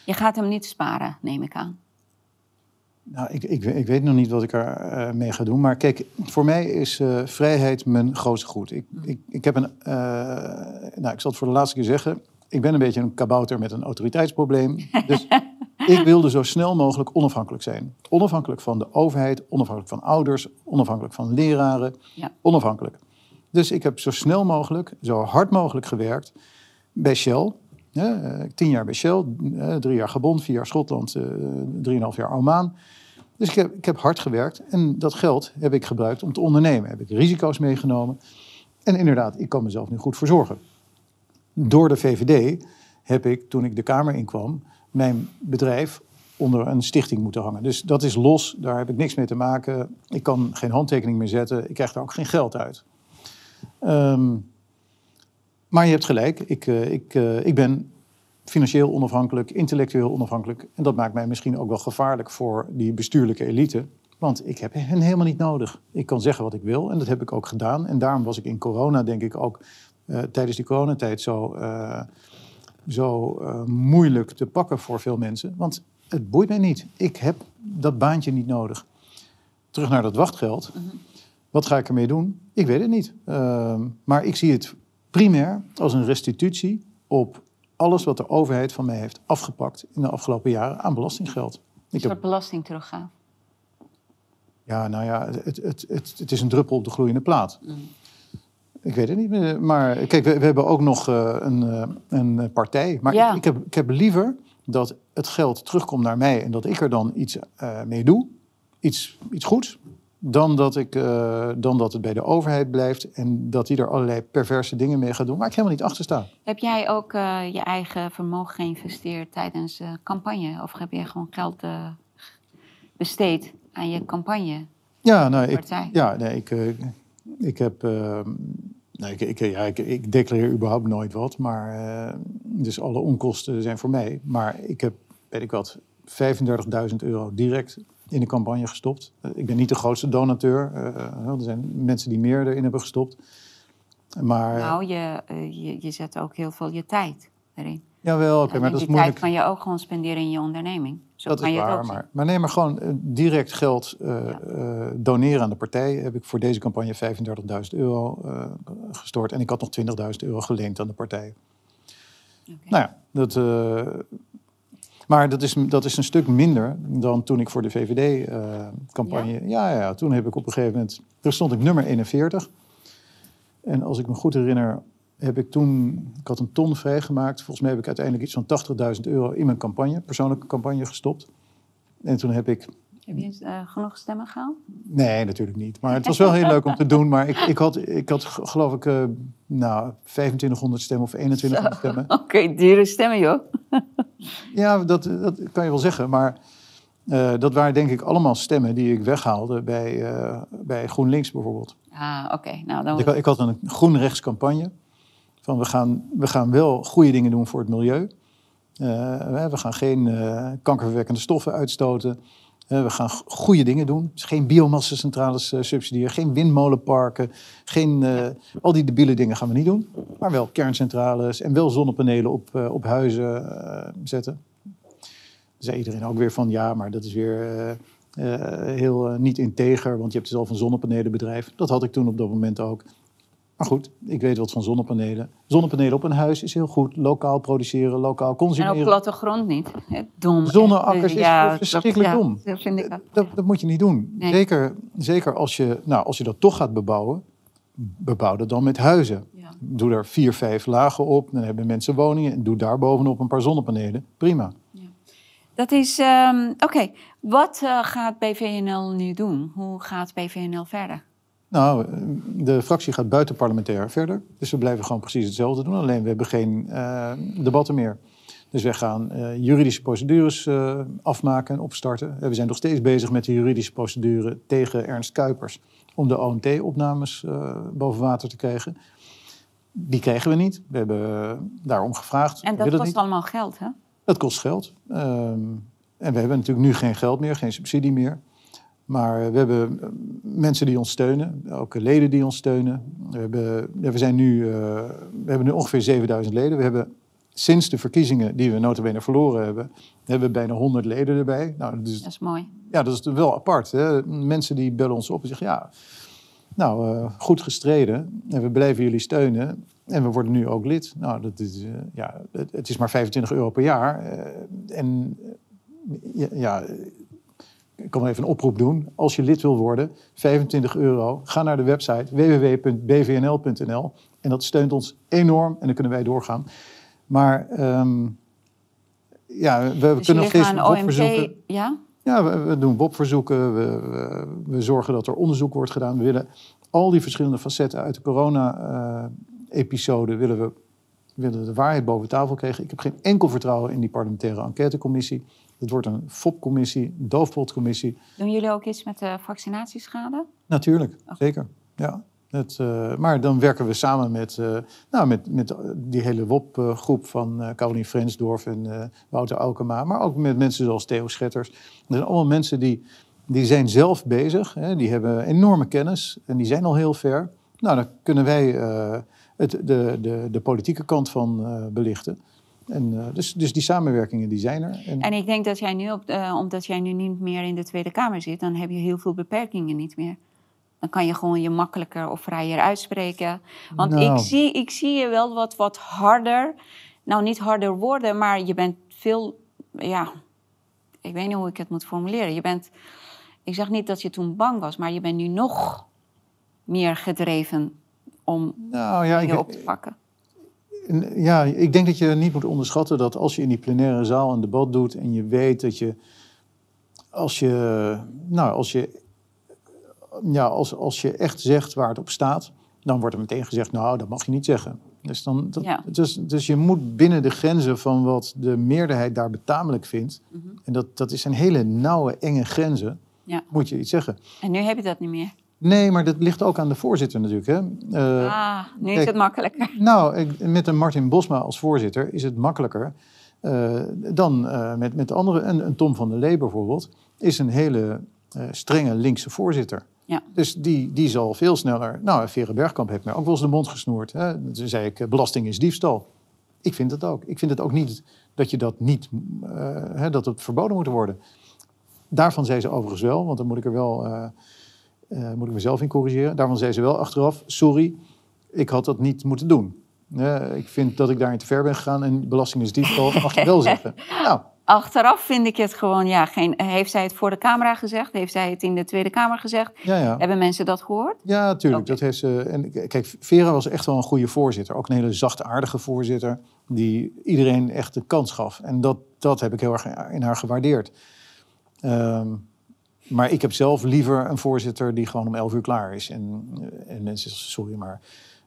Je gaat hem niet sparen, neem ik aan. nou, ik, ik, ik weet nog niet wat ik er eh, mee ga doen. Maar kijk, voor mij is vrijheid mijn grootste goed. Ik, ik, ik heb een, nou, ik zal het voor de laatste keer zeggen. Ik ben een beetje een kabouter met een autoriteitsprobleem. Dus ik wilde zo snel mogelijk onafhankelijk zijn. Onafhankelijk van de overheid, onafhankelijk van ouders, onafhankelijk van leraren, Ja. onafhankelijk. Dus ik heb zo snel mogelijk, zo hard mogelijk gewerkt bij Shell. eh, tien jaar bij Shell, eh, drie jaar Gabon, vier jaar Schotland, eh, drieënhalf jaar Oman. Dus ik heb, ik heb hard gewerkt en dat geld heb ik gebruikt om te ondernemen. Heb ik risico's meegenomen. En inderdaad, ik kan mezelf nu goed verzorgen. Door de VVD heb ik, toen ik de Kamer inkwam, mijn bedrijf onder een stichting moeten hangen. Dus dat is los, daar heb ik niks mee te maken. Ik kan geen handtekening meer zetten, ik krijg daar ook geen geld uit. Ehm, maar je hebt gelijk, ik, eh, ik, eh, ik ben financieel onafhankelijk, intellectueel onafhankelijk. En dat maakt mij misschien ook wel gevaarlijk voor die bestuurlijke elite. Want ik heb hen helemaal niet nodig. Ik kan zeggen wat ik wil en dat heb ik ook gedaan. En daarom was ik in corona, denk ik, ook eh, tijdens die coronatijd zo, zo moeilijk te pakken voor veel mensen. Want het boeit mij niet. Ik heb dat baantje niet nodig. terug naar dat wachtgeld. Wat ga ik ermee doen? Ik weet het niet. Ehm, maar ik zie het primair als een restitutie op alles wat de overheid van mij heeft afgepakt in de afgelopen jaren aan belastinggeld. Een soort heb, belasting teruggaan. ja, nou ja, het, het, het, het is een druppel op de gloeiende plaat. Ik weet het niet meer. Maar kijk, we, we hebben ook nog eh, een, eh, een partij. Maar Ja. ik, ik, heb, ik heb liever dat het geld terugkomt naar mij en dat ik er dan iets eh, mee doe. Iets, iets goeds. Dan dat, ik, eh, dan dat het bij de overheid blijft en dat die er allerlei perverse dingen mee gaat doen waar ik helemaal niet achter sta. Heb jij ook eh, je eigen vermogen geïnvesteerd tijdens de campagne? Of heb je gewoon geld eh, besteed aan je campagne? Ja, nou, ik, ja nee, ik, eh, ik heb. eh, nee, ik, ik, ja, ik, ik declareer überhaupt nooit wat, maar. eh, dus alle onkosten zijn voor mij. Maar ik heb, weet ik wat, 35.000 euro direct in de campagne gestopt. Eh, ik ben niet de grootste donateur. eh, er zijn mensen die meer erin hebben gestopt. Maar. Nou, je, eh, je, je zet ook heel veel je tijd erin. jawel, oké, maar dat is die moeilijk. tijd kan je ook gewoon spenderen in je onderneming. Zo Dat kan is je waar, maar, maar nee, maar gewoon eh, direct geld eh, Ja. eh, doneren aan de partij. Heb ik voor deze campagne 35.000 euro eh, gestort. En ik had nog 20.000 euro geleend aan de partij. Nou ja, dat, eh, maar dat is, dat is een stuk minder dan toen ik voor de VVD-campagne... ja? Ja, toen heb ik op een gegeven moment... Toen stond ik nummer 41. En als ik me goed herinner, heb ik toen... Ik had een ton vrijgemaakt. Volgens mij heb ik uiteindelijk iets van 80.000 euro in mijn campagne, persoonlijke campagne, gestopt. En toen heb ik Heb je eh, genoeg stemmen gehaald? Nee, natuurlijk niet. Maar het was wel heel leuk om te doen. Maar ik, ik, had, ik had geloof ik eh, nou, 2500 stemmen of 2100 stemmen. Oké, dure stemmen joh. Ja, dat, dat kan je wel zeggen. Maar eh, dat waren denk ik allemaal stemmen die ik weghaalde bij, bij GroenLinks bijvoorbeeld. Ah, oké. Nou, dan... Ik, had- ik had een groen-rechts campagne. Van we gaan, we gaan wel goede dingen doen voor het milieu. We gaan geen kankerverwekkende stoffen uitstoten. Eh, we gaan goede dingen doen. Dus geen biomassacentrales eh, subsidiëren, geen windmolenparken, geen, eh, al die debiele dingen gaan we niet doen. Maar wel kerncentrales en wel zonnepanelen op, op huizen zetten. Dan zei iedereen ook weer van ja, maar dat is weer heel niet integer, want je hebt zelf een zonnepanelenbedrijf. Dat had ik toen op dat moment ook. Maar goed, ik weet wat van zonnepanelen. Zonnepanelen op een huis is heel goed. Lokaal produceren, lokaal En op consumeren. plattegrond niet. Dom. Zonneakkers is Ja, verschrikkelijk ja, dom. Dat vind ik ook. Dat, dat moet je niet doen. Nee. Zeker, zeker als, je, nou, als je dat toch gaat bebouwen, bebouw dat dan met huizen. Ja. Doe er vier, vijf lagen op. Dan hebben mensen woningen. En doe daar bovenop een paar zonnepanelen. Prima. Dat is, ehm, oké. Wat eh, gaat BVNL nu doen? Hoe gaat BVNL verder? Nou, de fractie gaat buitenparlementair verder. Dus we blijven gewoon precies hetzelfde doen. Alleen we hebben geen eh, debatten meer. Dus wij gaan eh, juridische procedures eh, afmaken en opstarten. We zijn nog steeds bezig met de juridische procedure tegen Ernst Kuipers. Om de OMT-opnames boven water te krijgen. Die kregen we niet. We hebben daarom gevraagd. En We dat kost niet. allemaal geld, hè? Dat kost geld. Ehm, en we hebben natuurlijk nu geen geld meer, geen subsidie meer. Maar we hebben eh, mensen die ons steunen, ook leden die ons steunen. We, hebben, we, zijn nu, eh, we hebben nu ongeveer 7000 leden. We hebben sinds de verkiezingen die we notabene verloren hebben, hebben we bijna 100 leden erbij. Nou, dus, Dat is mooi. ja, dat is wel apart. Hè? Mensen die bellen ons op en zeggen, ja, nou, eh, goed gestreden. En we blijven jullie steunen. En we worden nu ook lid. Nou, dat is, eh, ja, het, het is maar 25 euro per jaar. eh, en eh, ja, ja, ik kan wel even een oproep doen. Als je lid wil worden, 25 euro. Ga naar de website www.bvnl.nl. En dat steunt ons enorm en dan kunnen wij doorgaan. Maar ehm, ja, we, Dus kunnen nog steeds WOP-verzoeken. Ja? Ja, we, we doen WOP-verzoeken. We, we, we zorgen dat er onderzoek wordt gedaan. We willen al die verschillende facetten uit de corona-episode... willen we willen de waarheid boven tafel krijgen. Ik heb geen enkel vertrouwen in die parlementaire enquêtecommissie. Het wordt een FOP-commissie, een doofpotcommissie. Doen jullie ook iets met de vaccinatieschade? Natuurlijk, zeker. Ja. Het, eh, maar dan werken we samen met, eh, nou, met, met die hele WOP-groep van eh Caroline Frensdorf en eh, Wouter Aukema. Maar ook met mensen zoals Theo Schetters. Dat zijn allemaal mensen die, die zijn zelf bezig. Hè, die hebben enorme kennis en die zijn al heel ver. Nou, dan kunnen wij eh, het, de, de, de politieke kant van eh, belichten. En, eh, dus, dus die samenwerkingen die zijn er. En, En ik denk dat jij nu, op, eh, omdat jij nu niet meer in de Tweede Kamer zit, dan heb je heel veel beperkingen niet meer. Dan kan je gewoon je makkelijker of vrijer uitspreken. Want Nou. ik, zie, ik zie je wel wat, wat harder. Nou, niet harder worden, maar je bent veel. Ja, ik weet niet hoe ik het moet formuleren. Je bent. Ik zeg niet dat je toen bang was, maar je bent nu nog meer gedreven om nou ja, je ik, op te pakken. Ja, ik denk dat je niet moet onderschatten dat als je in die plenaire zaal een debat doet en je weet dat je, als je, nou, als je, ja, als, als je echt zegt waar het op staat, dan wordt er meteen gezegd, nou, dat mag je niet zeggen. Dus, dan, dat, Ja. dus, dus je moet binnen de grenzen van wat de meerderheid daar betamelijk vindt, en dat, dat is een hele nauwe, enge grenzen, Ja. moet je iets zeggen. En nu heb je dat niet meer. Nee, maar dat ligt ook aan de voorzitter natuurlijk. Hè? Eh, ah, nu is kijk, het makkelijker. nou, ik- met een Martin Bosma als voorzitter is het makkelijker eh, dan eh, met, met anderen. Een, een Tom van der Lee bijvoorbeeld is een hele strenge linkse voorzitter. Ja. Dus die, die zal veel sneller... Nou, Vera Bergkamp heeft mij ook wel eens de mond gesnoerd. Hè? Toen zei ik, belasting is diefstal. Ik vind het ook. Ik vind het ook niet dat je dat niet... hè, dat het verboden moet worden. Daarvan zei ze overigens wel, want dan moet ik er wel... eh, moet ik mezelf in corrigeren. Daarvan zei ze wel achteraf, sorry, ik had dat niet moeten doen. Ik vind dat ik daarin te ver ben gegaan en belasting is diefstal, mag je wel zeggen. Nou, Achteraf vind ik het gewoon, ja, geen, heeft zij het voor de camera gezegd? Heeft zij het in de Tweede Kamer gezegd? ja, ja. Hebben mensen dat gehoord? Ja, tuurlijk. Oké. Dat heeft ze. En kijk, Vera was echt wel een goede voorzitter. Ook een hele zachtaardige voorzitter. Die iedereen echt de kans gaf. En dat, dat heb ik heel erg in haar gewaardeerd. Ehm, maar ik heb zelf liever een voorzitter die gewoon om 11 uur klaar is. En, eh, en mensen zeggen, sorry, maar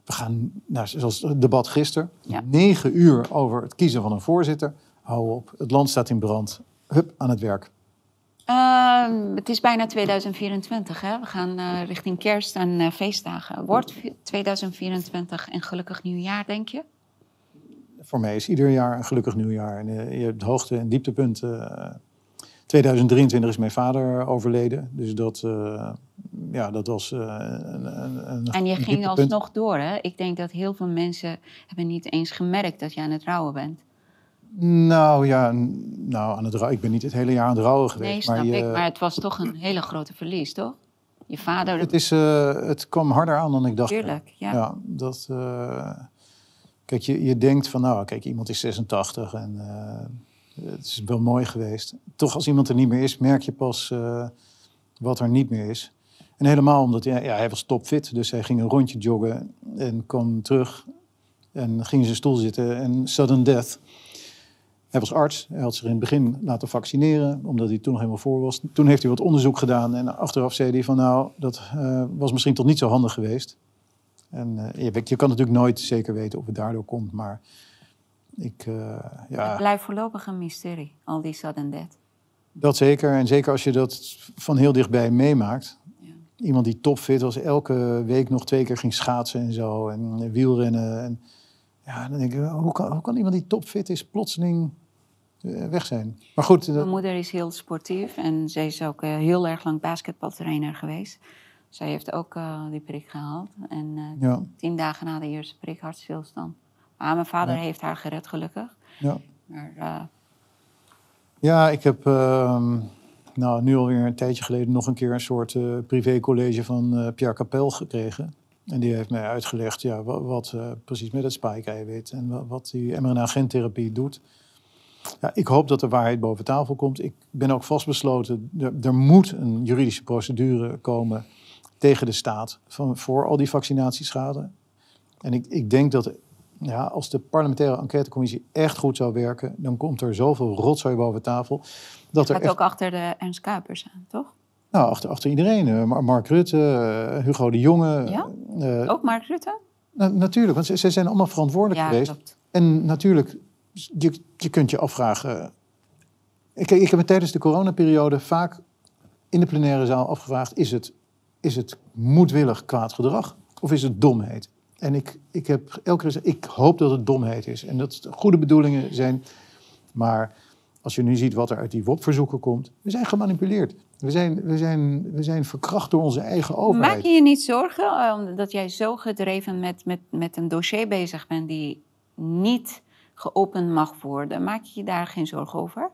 we gaan, nou, zoals het debat gisteren, Ja. negen uur over het kiezen van een voorzitter. Hou op, het land staat in brand. Hup, aan het werk. Ehm, het is bijna 2024, hè? We gaan eh, richting kerst en eh, feestdagen. Wordt 2024 een gelukkig nieuwjaar, denk je? Voor mij is ieder jaar een gelukkig nieuwjaar. En, je hebt hoogte- en dieptepunten. Eh 2023 is mijn vader overleden. Dus dat, eh, ja, dat was eh, een, een, En je ging alsnog door, hè? Ik denk dat heel veel mensen hebben niet eens gemerkt dat je aan het rouwen bent. Nou ja, nou, aan het ik ben niet het hele jaar aan het rouwen geweest. Nee, snap maar je- ik. Maar het was toch een hele grote verlies, toch? Je vader, het, is, eh, het kwam harder aan dan ik dacht. tuurlijk. Ja. Ja, dat. kijk, je, je denkt van, nou, kijk, iemand is 86 en het is wel mooi geweest. Toch, als iemand er niet meer is, merk je pas eh, wat er niet meer is. En helemaal omdat ja, hij was topfit, dus hij ging een rondje joggen en kwam terug en ging in zijn stoel zitten en sudden death. Hij was arts, hij had zich in het begin laten vaccineren, omdat hij toen nog helemaal voor was. Toen heeft hij wat onderzoek gedaan en achteraf zei hij van nou, dat eh, was misschien toch niet zo handig geweest. En eh, je, je kan natuurlijk nooit zeker weten of het daardoor komt, maar ik, eh, Het ja, blijft voorlopig een mysterie, al die sudden death. dat zeker. En zeker als je dat van heel dichtbij meemaakt. Ja. Iemand die topfit was, elke week nog twee keer ging schaatsen en zo, en eh, wielrennen. En, ja, dan denk ik, hoe kan, hoe kan iemand die topfit is plotseling eh, weg zijn? Maar goed, dat- Mijn moeder is heel sportief en ze is ook eh, heel erg lang basketbaltrainer geweest. Zij heeft ook eh, die prik gehaald. En eh, ja, tien dagen na de eerste prik hartstilstand. Maar mijn vader Ja. heeft haar gered, gelukkig. ja. Maar eh, Ja, ik heb ehm, nou, nu alweer een tijdje geleden nog een keer een soort eh privécollege van eh, Pierre Capel gekregen. En die heeft mij uitgelegd ja, wat, wat precies met het spike-eiwit en wat, wat die mRNA-gentherapie doet. Ja, ik hoop dat de waarheid boven tafel komt. Ik ben ook vastbesloten, er, er moet een juridische procedure komen tegen de staat van, voor al die vaccinatieschade. En ik, ik denk dat ja, als de parlementaire enquêtecommissie echt goed zou werken, dan komt er zoveel rotzooi boven tafel. Dat er gaat echt, ook achter de Ernst aan, toch? nou, achter, achter iedereen, eh, Mar- Mark Rutte, eh, Hugo de Jonge. Ja? eh, Ook Mark Rutte? na- natuurlijk, want ze, ze zijn allemaal verantwoordelijk Ja, geweest. klopt. En natuurlijk, je, je kunt je afvragen. Ik, ik heb me tijdens de coronaperiode vaak in de plenaire zaal afgevraagd: is het, is het moedwillig kwaad gedrag of is het domheid? En ik, ik heb elke keer gezegd: ik hoop dat het domheid is. En dat het goede bedoelingen zijn. Maar als je nu ziet wat er uit die WOP-verzoeken komt, we zijn gemanipuleerd. We zijn, we, zijn, we zijn verkracht door onze eigen overheid. Maak je je niet zorgen omdat jij zo gedreven met, met, met een dossier bezig bent die niet geopend mag worden. Maak je je daar geen zorgen over?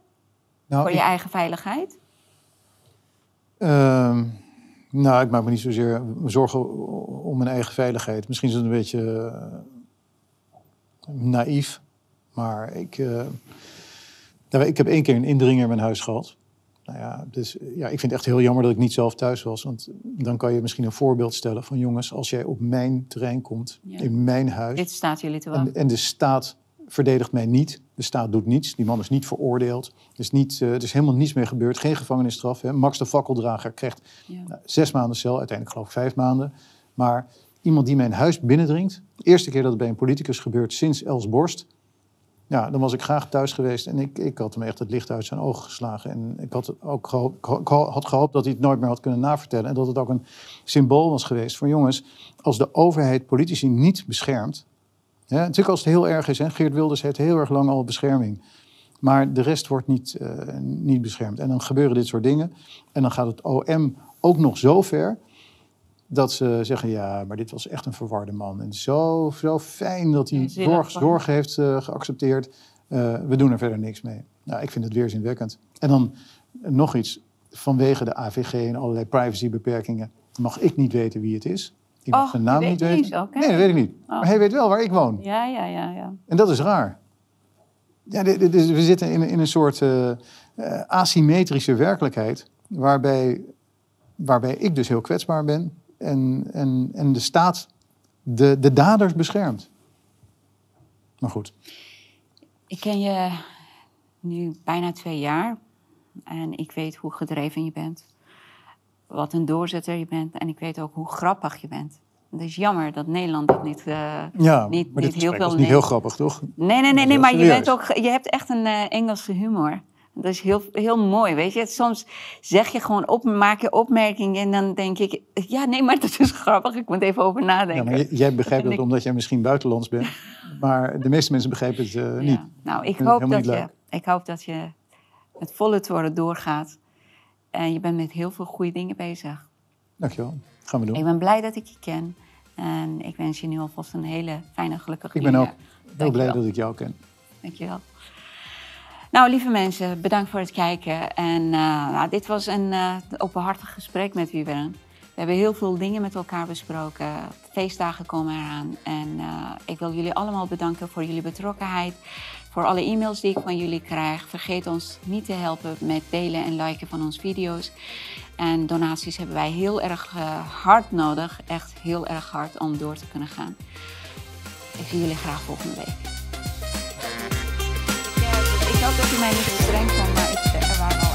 Nou, Voor je ik- eigen veiligheid? Ehm, nou, ik maak me niet zozeer zorgen om mijn eigen veiligheid. Misschien is het een beetje eh, naïef. Maar ik, eh, nou, ik heb één keer een indringer in mijn huis gehad. Nou ja, dus ja, ik vind het echt heel jammer dat ik niet zelf thuis was. Want dan kan je misschien een voorbeeld stellen van jongens, als jij op mijn terrein komt, Ja. in mijn huis. Dit staat jullie te En, wachten. en de staat verdedigt mij niet. De staat doet niets. Die man is niet veroordeeld. Er is, niet, eh, er is helemaal niets meer gebeurd. Geen gevangenisstraf. Hè. Max de fakkeldrager krijgt Ja. nou, zes maanden cel. Uiteindelijk geloof ik vijf maanden. Maar iemand die mijn huis binnendringt. De eerste keer dat het bij een politicus gebeurt sinds Els Borst. Ja, dan was ik graag thuis geweest. En ik, ik had hem echt het licht uit zijn ogen geslagen. En ik had ook gehoopt, had gehoopt dat hij het nooit meer had kunnen navertellen. En dat het ook een symbool was geweest van jongens. Als de overheid politici niet beschermt. Ja, natuurlijk als het heel erg is. Hè. Geert Wilders heeft heel erg lang al bescherming. Maar de rest wordt niet, eh, niet beschermd. En dan gebeuren dit soort dingen. En dan gaat het OM ook nog zo ver... dat ze zeggen, ja, maar dit was echt een verwarde man. En zo, zo fijn dat hij Ja, zorg, heeft eh, geaccepteerd. Eh, we doen er verder niks mee. Nou, ik vind het weerzinwekkend. En dan nog iets. Vanwege de AVG en allerlei privacybeperkingen... mag ik niet weten wie het is. Ik mag Och, zijn naam niet weten. Nee, dat weet ik niet. Oh. Maar hij weet wel waar ik woon. Ja, ja, ja, ja. En dat is raar. Ja, dit- dit is- we zitten in, in een soort eh, eh, asymmetrische werkelijkheid, waarbij, waarbij ik dus heel kwetsbaar ben en, en, en de staat de, de daders beschermt. Maar goed, Ik ken je nu bijna twee jaar. En ik weet hoe gedreven je bent. Wat een doorzetter je bent. En ik weet ook hoe grappig je bent. Het is jammer dat Nederland dat niet... eh, ja, Niet- maar niet dit heel veel was niet heel grappig, toch? Nee, nee, nee, is nee maar je, bent ook, je hebt echt een eh, Engelse humor. Dat is heel, heel mooi, weet je. Soms zeg je gewoon op, maak je opmerkingen en dan denk ik... Ja, nee, maar dat is grappig. Ik moet even over Ja, nadenken. maar j- jij begrijpt dat ik- omdat jij misschien buitenlands bent, maar de meeste mensen begrijpen het eh, niet. Ja. Nou, ik het hoop, dat je, ik hoop dat je met volle toren doorgaat. En je bent met heel veel goede dingen bezig. Dankjewel, gaan we doen. Ik ben blij dat ik je ken. En ik wens je nu alvast een hele fijne, gelukkige Ik ben ook heel blij dat ik jou ken. Dankjewel. Nou, lieve mensen, bedankt voor het kijken. En eh, nou, dit was een eh, openhartig gesprek met Wieberen. We hebben heel veel dingen met elkaar besproken. Feestdagen komen eraan. En eh, ik wil jullie allemaal bedanken voor jullie betrokkenheid. Voor alle e-mails die ik van jullie krijg. Vergeet ons niet te helpen met delen en liken van onze video's. En donaties hebben wij heel erg eh, hard nodig. Echt heel erg hard om door te kunnen gaan. Ik zie jullie graag volgende week. Ja, ik hoop dat mij streng maar ik,